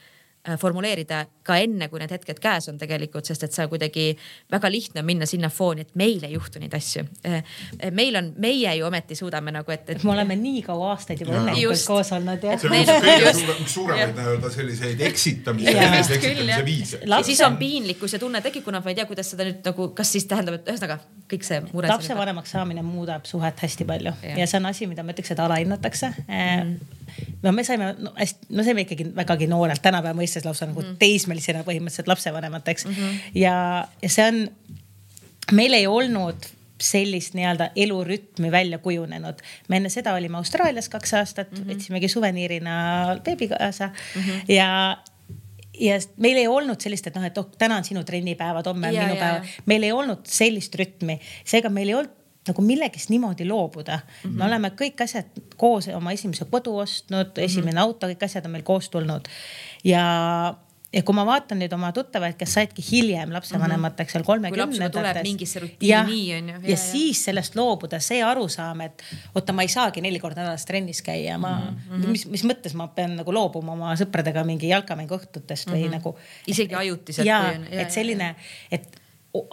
formuleerida ka enne, kui need hetked käes on tegelikult, sest et sa kuidagi väga lihtne on minna sinna fooni, et meil ei juhtu neid asju. Äh, äh, meil on, meie ju ometi suudame nagu, et, et. me oleme nii kaua aastaid juba õnnelikult koos olnud. see on kõige suurem, suuremaid nii-öelda selliseid eksitamise, eneseeksitamise viise. siis on piinlikkus ja tunne tekib, kuna ma ei tea, kuidas seda nüüd nagu, kas siis tähendab, et ühesõnaga kõik see mure. lapsevanemaks saamine muudab suhet hästi palju ja, ja see on asi, mida ma ütleks, et alahinnatakse mm. -hmm no me saime no, hästi, no saime ikkagi vägagi noorelt, tänapäeva mõistes lausa nagu mm. teismelisena põhimõtteliselt lapsevanemateks mm. -hmm. ja, ja see on, meil ei olnud sellist nii-öelda elurütmi välja kujunenud. me enne seda olime Austraalias kaks aastat mm, -hmm. võtsimegi suveniirina beebi kaasa mm -hmm. ja ja meil ei olnud sellist, et noh, et oh, täna on sinu trennipäevad, homme on minu päev. meil ei olnud sellist rütmi, seega meil ei olnud nagu millegist niimoodi loobuda mm. -hmm. me oleme kõik asjad koos oma esimese kodu ostnud mm, -hmm. esimene auto, kõik asjad on meil koos tulnud. ja, ja kui ma vaatan nüüd oma tuttavaid, kes saidki hiljem lapsevanemateks seal kolmekümnendates. mingisse rutiini on ju. ja siis sellest loobuda, see arusaam, et oota, ma ei saagi neli korda nädalas trennis käia, ma mm, -hmm. mis, mis mõttes ma pean nagu loobuma oma sõpradega mingi jalkamängu õhtutest või mm -hmm. nagu. isegi ajutiselt. ja, et selline, et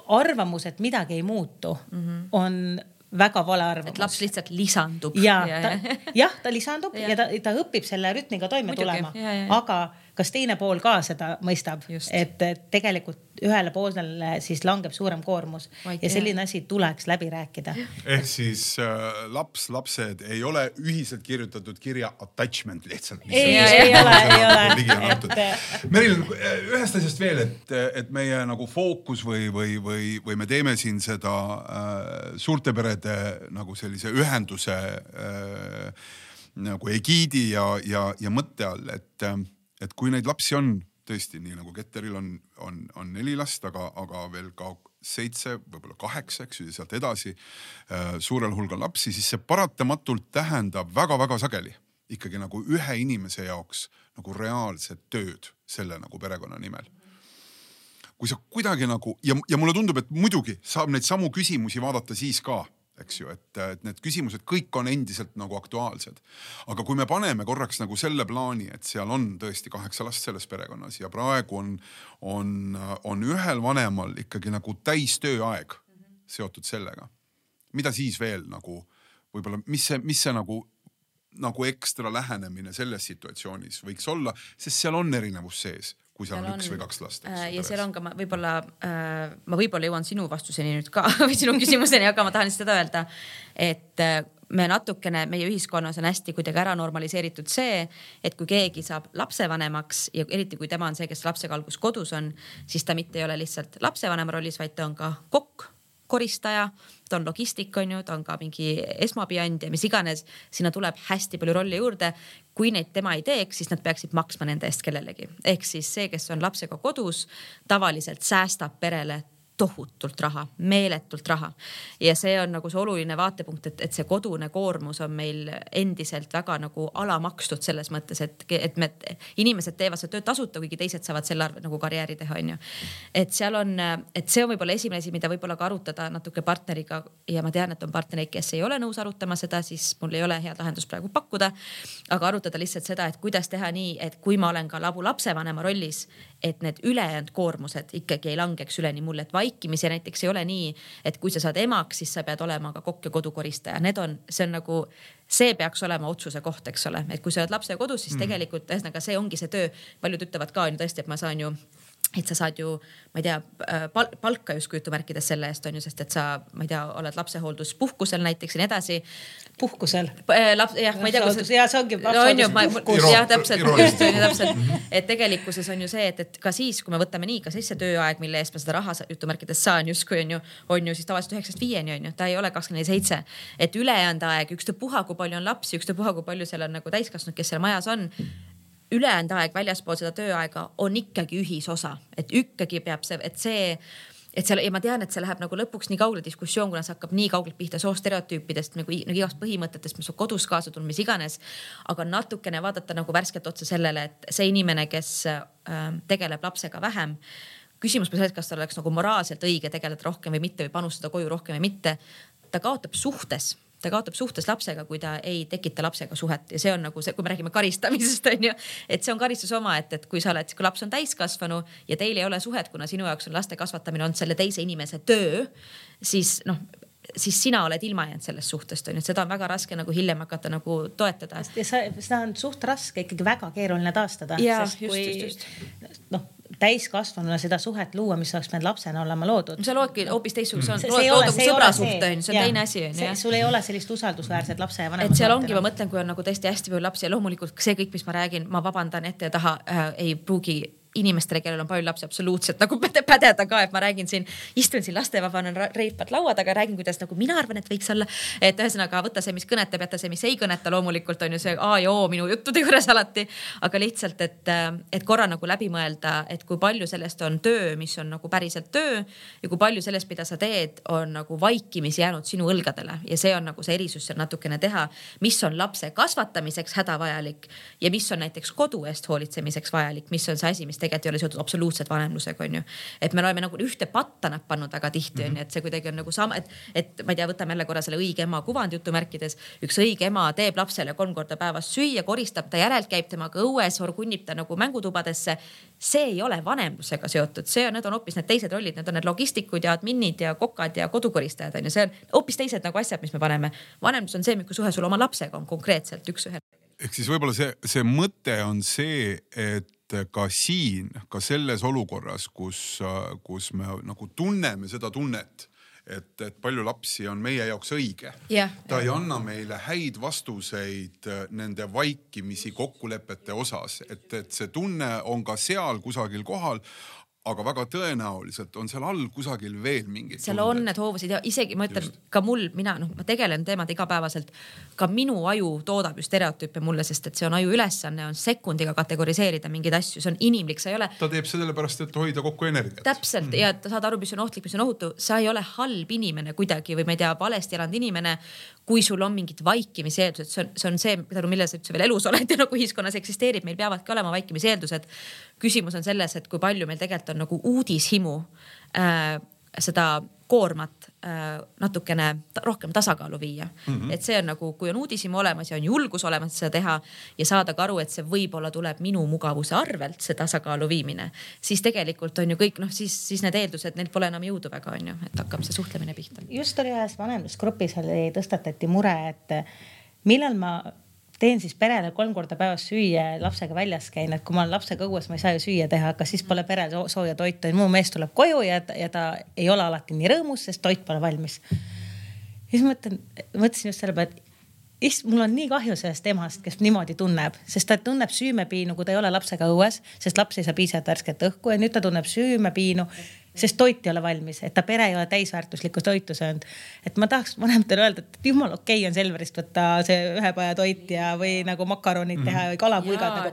arvamus, et midagi ei muutu mm, -hmm. on väga vale arvamus. et laps lihtsalt lisandub. ja, jah, ta lisandub ja, ja ta, ta õpib selle rütmiga toime Muidugi, tulema, aga kas teine pool ka seda mõistab, et tegelikult ühele poolele siis langeb suurem koormus Vaid, ja selline jah. asi tuleks läbi rääkida. ehk siis äh, laps, lapsed ei ole ühiselt kirjutatud kirja attachment lihtsalt. ei, ei ole, ei ole. Et... Meril, ühest asjast veel, et, et meie nagu fookus või, või, või, või me teeme siin seda äh, suurte perede nagu sellise ühenduse äh, nagu egiidi ja, ja, ja mõtte all, et äh, et kui neid lapsi on tõesti nii nagu Ketteril on, on, on neli last, aga, aga veel ka seitse, võib-olla kaheksa, eks ju, ja sealt edasi äh, suurel hulgal lapsi, siis see paratamatult tähendab väga-väga sageli ikkagi nagu ühe inimese jaoks nagu reaalset tööd selle nagu perekonna nimel. Kui sa kuidagi nagu ja, ja mulle tundub, et muidugi saab neid samu küsimusi vaadata siis ka eks ju, et, et need küsimused kõik on endiselt nagu aktuaalsed. aga kui me paneme korraks nagu selle plaani, et seal on tõesti kaheksa last selles perekonnas ja praegu on, on, on ühel vanemal ikkagi nagu täistööaeg seotud sellega. mida siis veel nagu võib-olla, mis see, mis see nagu nagu ekstra lähenemine selles situatsioonis võiks olla, sest seal on erinevus sees kui seal, seal on üks või kaks last. Äh, ja seal on ka ma võib-olla äh,, ma võib-olla jõuan sinu vastuseni nüüd ka või sinu küsimuseni, aga ma tahan seda öelda, et äh, me natukene, meie ühiskonnas on hästi kuidagi ära normaliseeritud see, et kui keegi saab lapsevanemaks ja eriti kui tema on see, kes lapsega alguses kodus on, siis ta mitte ei ole lihtsalt lapsevanema rollis, vaid ta on ka kokk koristaja, ta on logistik, on ju, ta on ka mingi esmaabi andja, mis iganes. sinna tuleb hästi palju rolle juurde. kui neid tema ei teeks, siis nad peaksid maksma nende eest kellelegi. ehk siis see, kes on lapsega kodus, tavaliselt säästab perele tohutult raha, meeletult raha. ja see on nagu see oluline vaatepunkt, et, et see kodune koormus on meil endiselt väga nagu alamakstud selles mõttes, et, et me, inimesed teevad seda tööd tasuta, kuigi teised saavad selle arvel nagu karjääri teha, onju. et seal on, et see on võib-olla esimene asi, mida võib-olla ka arutada natuke partneriga ja ma tean, et on partnereid, kes ei ole nõus arutama seda, siis mul ei ole head lahendust praegu pakkuda. aga arutada lihtsalt seda, et kuidas teha nii, et kui ma olen ka labu lapsevanema rollis, et need ülejäänud koormused ikkagi ei langeks üleni mulle, et vaikimisi näiteks ei ole nii, et kui sa saad emaks, siis sa pead olema ka kokk ja kodukoristaja, need on, see on nagu, see peaks olema otsuse koht, eks ole, et kui sa oled lapsega kodus, siis mm. tegelikult ühesõnaga see ongi see töö. paljud ütlevad ka on ju tõesti, et ma saan ju et sa saad ju, ma ei tea pal, palka justkui jutumärkides selle eest on ju, sest et sa, ma ei tea, oled lapsehoolduspuhkusel näiteks ja nii edasi. puhkusel. laps, jah, ma ei tea, kus. ja see ongi lapsehoolduspuhkus. jah, täpselt, just on ju täpselt, et tegelikkuses on ju see, et, et ka siis, kui me võtame nii, ka siis see tööaeg, mille eest ma seda raha jutumärkides saan justkui on ju, on ju siis tavaliselt üheksast viieni on ju, ta ei ole kakskümmend neli seitse. et ülejäänud aeg, ükstapuha, kui palju on lapsi, ükstapuha, kui palju seal on nagu täiskasvanud, kes seal majas on ülejäänud aeg väljaspool seda tööaega on ikkagi ühisosa, et ikkagi peab see, et see et seal ja ma tean, et see läheb nagu lõpuks nii kaugele diskussioon, kuna see hakkab nii kaugelt pihta soostereotüüpidest nagu, nagu igast põhimõtetest, mis on kodus kaasa tulnud, mis iganes. aga natukene vaadata nagu värskelt otsa sellele, et see inimene, kes äh, tegeleb lapsega vähem. küsimus pole selles, kas tal oleks nagu moraalselt õige tegeleda rohkem või mitte või panustada koju rohkem või mitte. ta kaotab suhtes ta kaotab suhtes lapsega, kui ta ei tekita lapsega suhet ja see on nagu see, kui me räägime karistamisest on ju, et see on karistus omaette, et kui sa oled, kui laps on täiskasvanu ja teil ei ole suhet, kuna sinu jaoks on laste kasvatamine olnud selle teise inimese töö, siis noh siis sina oled ilma jäänud sellest suhtest on ju, et seda on väga raske nagu hiljem hakata nagu toetada. ja seda on suht raske ikkagi väga keeruline taastada. noh täiskasvanuna seda suhet luua, mis oleks pidanud lapsena olema loodud. sa loodki hoopis teistsuguse mm., lood nagu sõbrasuhte on ju, see on teine asi on ju. sul ei ole sellist usaldusväärset lapse ja vanema. et seal ongi, ma mõtlen, kui on nagu tõesti hästi palju lapsi ja loomulikult see kõik, mis ma räägin, ma vabandan ette ja taha äh,, ei pruugi inimestele, kellel on palju lapsi, absoluutselt nagu päde, pädeda ka, et ma räägin siin, istun siin lastevabana reipad laua taga, räägin, kuidas nagu mina arvan, et võiks olla. et ühesõnaga võta see, mis kõnetab, jäta see, mis ei kõneta, loomulikult on ju see A ja O minu juttude juures alati. aga lihtsalt, et, et korra nagu läbi mõelda, et kui palju sellest on töö, mis on nagu päriselt töö ja kui palju sellest, mida sa teed, on nagu vaikimisi jäänud sinu õlgadele ja see on nagu see erisus seal natukene teha, mis on lapse kasvatamiseks hädavajalik ja mis on näiteks kodu eest hoolitsemiseks vajalik, mis on see asi, mis tegelikult tegelikult ei ole seotud absoluutselt vanemlusega, onju. et me oleme nagu ühte patta nad pannud väga tihti onju, et see kuidagi on nagu sama, et, et ma ei tea, võtame jälle korra selle õige ema kuvandi jutumärkides. üks õige ema teeb lapsele kolm korda päevas süüa, koristab ta järelt, käib temaga õues, orgunnib ta nagu mängutubadesse. see ei ole vanemlusega seotud, see on, need on hoopis need teised rollid, need on need logistikud ja adminid ja kokad ja kodukoristajad onju, see on hoopis teised nagu asjad, mis me paneme. vanemlus on see, milline suhe sul oma lapsega on konkreetselt üks-ühele ehk siis võib-olla see, see mõte on see, et et ka siin, ka selles olukorras, kus, kus me nagu tunneme seda tunnet, et, et palju lapsi on meie jaoks õige. Yeah.. ta ei anna meile häid vastuseid nende vaikimisi kokkulepete osas, et, et see tunne on ka seal kusagil kohal aga väga tõenäoliselt on seal all kusagil veel mingid. seal tunded. on need hoovusid ja isegi ma ütlen just. ka mul, mina noh, ma tegelen teemadega igapäevaselt. ka minu aju toodab ju stereotüüpe mulle, sest et see on aju ülesanne on sekundiga kategoriseerida mingeid asju, see on inimlik, sa ei ole. ta teeb sellepärast, et hoida kokku energiat. täpselt mm. ja saad aru, mis on ohtlik, mis on ohutu, sa ei ole halb inimene kuidagi või ma ei tea, valesti elanud inimene kui sul on mingid vaikimiseeldused, see on, see on see, tänu millele sa üldse veel elus oled ja nagu ühiskonnas eksisteerib, meil peavadki olema vaikimiseeldused. küsimus on selles, et kui palju meil tegelikult on nagu uudishimu äh, seda koormat natukene rohkem tasakaalu viia mm. -hmm. et see on nagu, kui on uudishimu olemas ja on julgus olemas seda teha ja saada ka aru, et see võib-olla tuleb minu mugavuse arvelt, see tasakaalu viimine, siis tegelikult on ju kõik noh, siis, siis need eeldused, neil pole enam jõudu väga on ju, et hakkab see suhtlemine pihta. just oli ühes vanemlusgrupis oli, tõstatati mure, et millal ma teen siis perele kolm korda päevas süüa, lapsega väljas käin, et kui ma olen lapsega õues, ma ei saa ju süüa teha, kas siis pole perel sooja toitu. Ja mu mees tuleb koju ja, ja ta ei ole alati nii rõõmus, sest toit pole valmis. ja siis mõtlen, mõtlesin just selle peale, et issand, mul on nii kahju sellest emast, kes niimoodi tunneb, sest ta tunneb süümepiinu, kui ta ei ole lapsega õues, sest laps ei saa piisavalt värsket õhku ja nüüd ta tunneb süümepiinu sest toit ei ole valmis, et ta pere ei ole täisväärtuslikku toitu söönud. et ma tahaks vanematele öelda, et jumala okei okay on Selverist võtta see ühe paja toit ja, või nagu makaronid teha või kalapulgad nagu.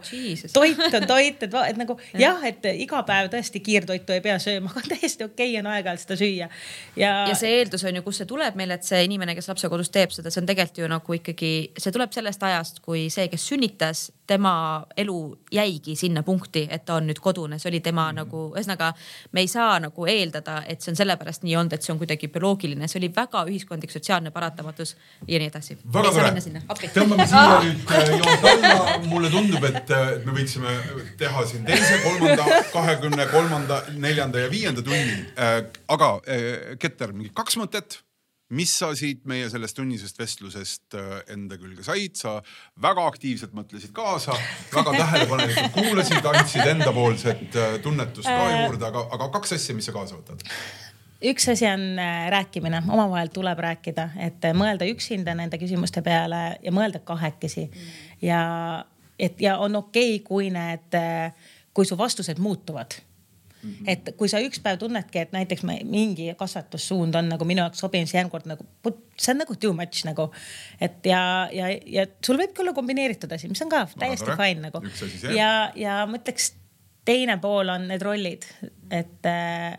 toit on toit, et, et nagu jah, et iga päev tõesti kiirtoitu ei pea sööma, aga täiesti okei okay on aeg-ajalt seda süüa. ja, ja see eeldus on ju, kust see tuleb meil, et see inimene, kes lapse kodus teeb seda, see on tegelikult ju nagu ikkagi, see tuleb sellest ajast, kui see, kes sünnitas, tema elu jäigi sinna punkti, et ta on nüüd kodune, see oli tema mm -hmm. nagu, ühesõnaga me ei saa nagu nagu eeldada, et see on sellepärast nii olnud, et see on kuidagi bioloogiline, see oli väga ühiskondlik, sotsiaalne paratamatus ja nii edasi. väga tore, tõmbame siia nüüd äh, joont alla, mulle tundub, et, äh, et me võiksime teha siin teise, kolmanda, kahekümne kolmanda, neljanda ja viienda tunni. Äh, aga Keter, mingi kaks mõtet mis sa siit meie sellest tunnisest vestlusest äh, enda külge said, sa väga aktiivselt mõtlesid kaasa, väga tähelepanelikult kuulasid, andsid endapoolset äh, tunnetust ka äh. juurde, aga, aga kaks asja, mis sa kaasa võtad? üks asi on rääkimine, omavahel tuleb rääkida, et mõelda üksinda nende küsimuste peale ja mõelda kahekesi mm. ja et ja on okei okay,, kui need, kui su vastused muutuvad Mm -hmm. et kui sa üks päev tunnedki, et näiteks mingi kasvatussuund on nagu minu jaoks sobiv, siis järgmine kord nagu see on nagu too much nagu. et ja, ja, ja sul võibki olla kombineeritud asi, mis on ka täiesti no, fine nagu. ja, ja ma ütleks, teine pool on need rollid, et äh,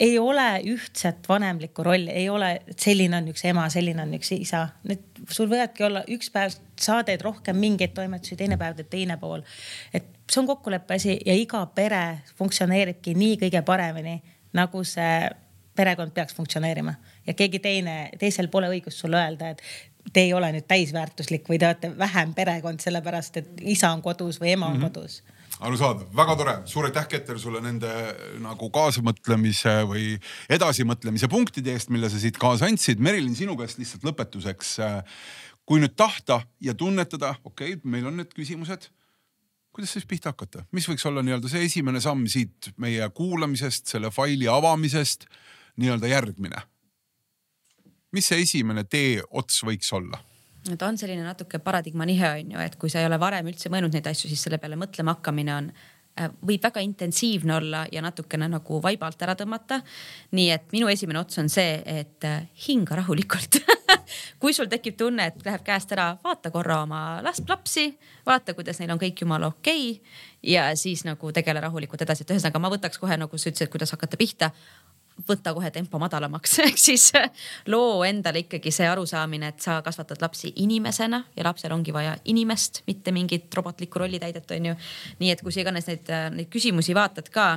ei ole ühtset vanemlikku rolli, ei ole, et selline on üks ema, selline on üks isa. Need, sul võivadki olla üks päev, sa teed rohkem mingeid toimetusi, teine päev teed teine pool. et see on kokkuleppe asi ja iga pere funktsioneeribki nii kõige paremini, nagu see perekond peaks funktsioneerima ja keegi teine, teisel pole õigust sulle öelda, et te ei ole nüüd täisväärtuslik või te olete vähem perekond, sellepärast et isa on kodus või ema on mm -hmm. kodus arusaadav, väga tore, suur aitäh, Keter, sulle nende nagu kaasamõtlemise või edasimõtlemise punktide eest, mille sa siit kaasa andsid. Merilin, sinu käest lihtsalt lõpetuseks. kui nüüd tahta ja tunnetada, okei okay,, meil on need küsimused kuidas siis pihta hakata, mis võiks olla nii-öelda see esimene samm siit meie kuulamisest, selle faili avamisest nii-öelda järgmine? mis see esimene teeots võiks olla? Ta on selline natuke paradigma nihe on ju, et kui sa ei ole varem üldse mõelnud neid asju, siis selle peale mõtlema hakkamine on Äh, võib väga intensiivne olla ja natukene nagu vaiba alt ära tõmmata. nii et minu esimene ots on see, et äh, hinga rahulikult. Kui sul tekib tunne, et läheb käest ära, vaata korra oma last, lapsi, vaata, kuidas neil on kõik jumala okei okay, ja siis nagu tegele rahulikult edasi, et ühesõnaga ma võtaks kohe nagu sa ütlesid, kuidas hakata pihta võta kohe tempo madalamaks, ehk siis loo endale ikkagi see arusaamine, et sa kasvatad lapsi inimesena ja lapsel ongi vaja inimest, mitte mingit robotlikku rollitäidet, onju. nii et kui sa iganes neid, neid küsimusi vaatad ka,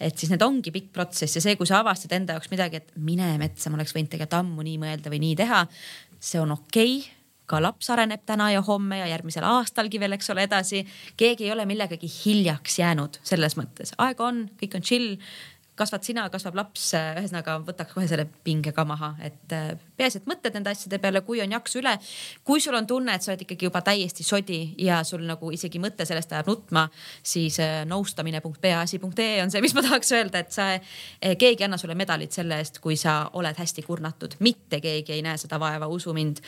et siis need ongi pikk protsess ja see, kui sa avastad enda jaoks midagi, et mine metsa, ma oleks võinud tegelikult ammu nii mõelda või nii teha. see on okei okay ka laps areneb täna ja homme ja järgmisel aastalgi veel, eks ole, edasi. keegi ei ole millegagi hiljaks jäänud selles mõttes, aega on, kõik on chill kasvad sina, kasvab laps, ühesõnaga võtaks kohe selle pinge ka maha, et äh, peaasi, et mõtled nende asjade peale, kui on jaksu üle. kui sul on tunne, et sa oled ikkagi juba täiesti sodi ja sul nagu isegi mõte sellest ajab nutma, siis äh, nõustamine.peaasi.ee on see, mis ma tahaks öelda, et sa, äh, keegi ei anna sulle medalit selle eest, kui sa oled hästi kurnatud, mitte keegi ei näe seda vaeva, usu mind.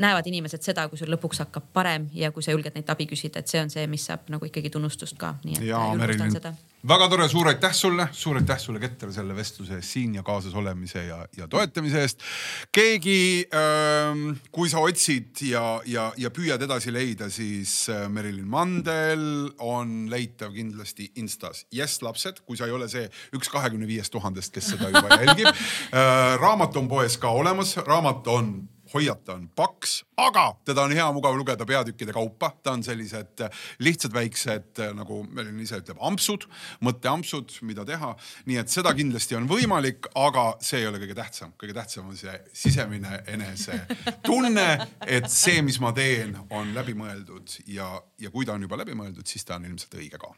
näevad inimesed seda, kui sul lõpuks hakkab parem ja kui sa julged neilt abi küsida, et see on see, mis saab nagu ikkagi tunnustust ka, nii et julgustan seda väga tore, suur aitäh sulle, suur aitäh sulle, Keter, selle vestluse eest siin ja kaasas olemise ja, ja toetamise eest. keegi ähm,, kui sa otsid ja, ja, ja püüad edasi leida, siis äh, Merilin Mandel on leitav kindlasti Instas. Jess lapsed, kui sa ei ole see üks kahekümne viiest tuhandest, kes seda juba jälgib äh,. raamat on poes ka olemas, raamat on hoiatan, paks, aga teda on hea mugav lugeda peatükkide kaupa, ta on sellised lihtsad väiksed nagu Merlin ise ütleb, ampsud, mõtteampsud, mida teha. nii et seda kindlasti on võimalik, aga see ei ole kõige tähtsam, kõige tähtsam on see sisemine enesetunne, et see, mis ma teen, on läbimõeldud ja, ja kui ta on juba läbimõeldud, siis ta on ilmselt õige ka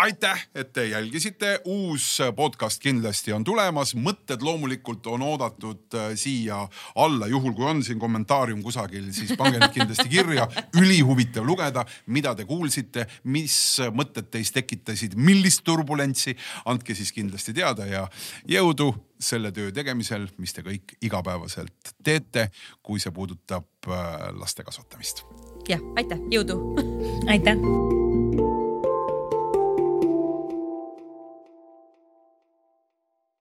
aitäh, et te jälgisite, uus podcast kindlasti on tulemas, mõtted loomulikult on oodatud äh, siia alla, juhul kui on siin kommentaarium kusagil, siis pange need kindlasti kirja. ülihuvitav lugeda, mida te kuulsite, mis mõtted teis tekitasid, millist turbulentsi, andke siis kindlasti teada ja jõudu selle töö tegemisel, mis te kõik igapäevaselt teete, kui see puudutab äh, laste kasvatamist. jah, aitäh, jõudu! Aitäh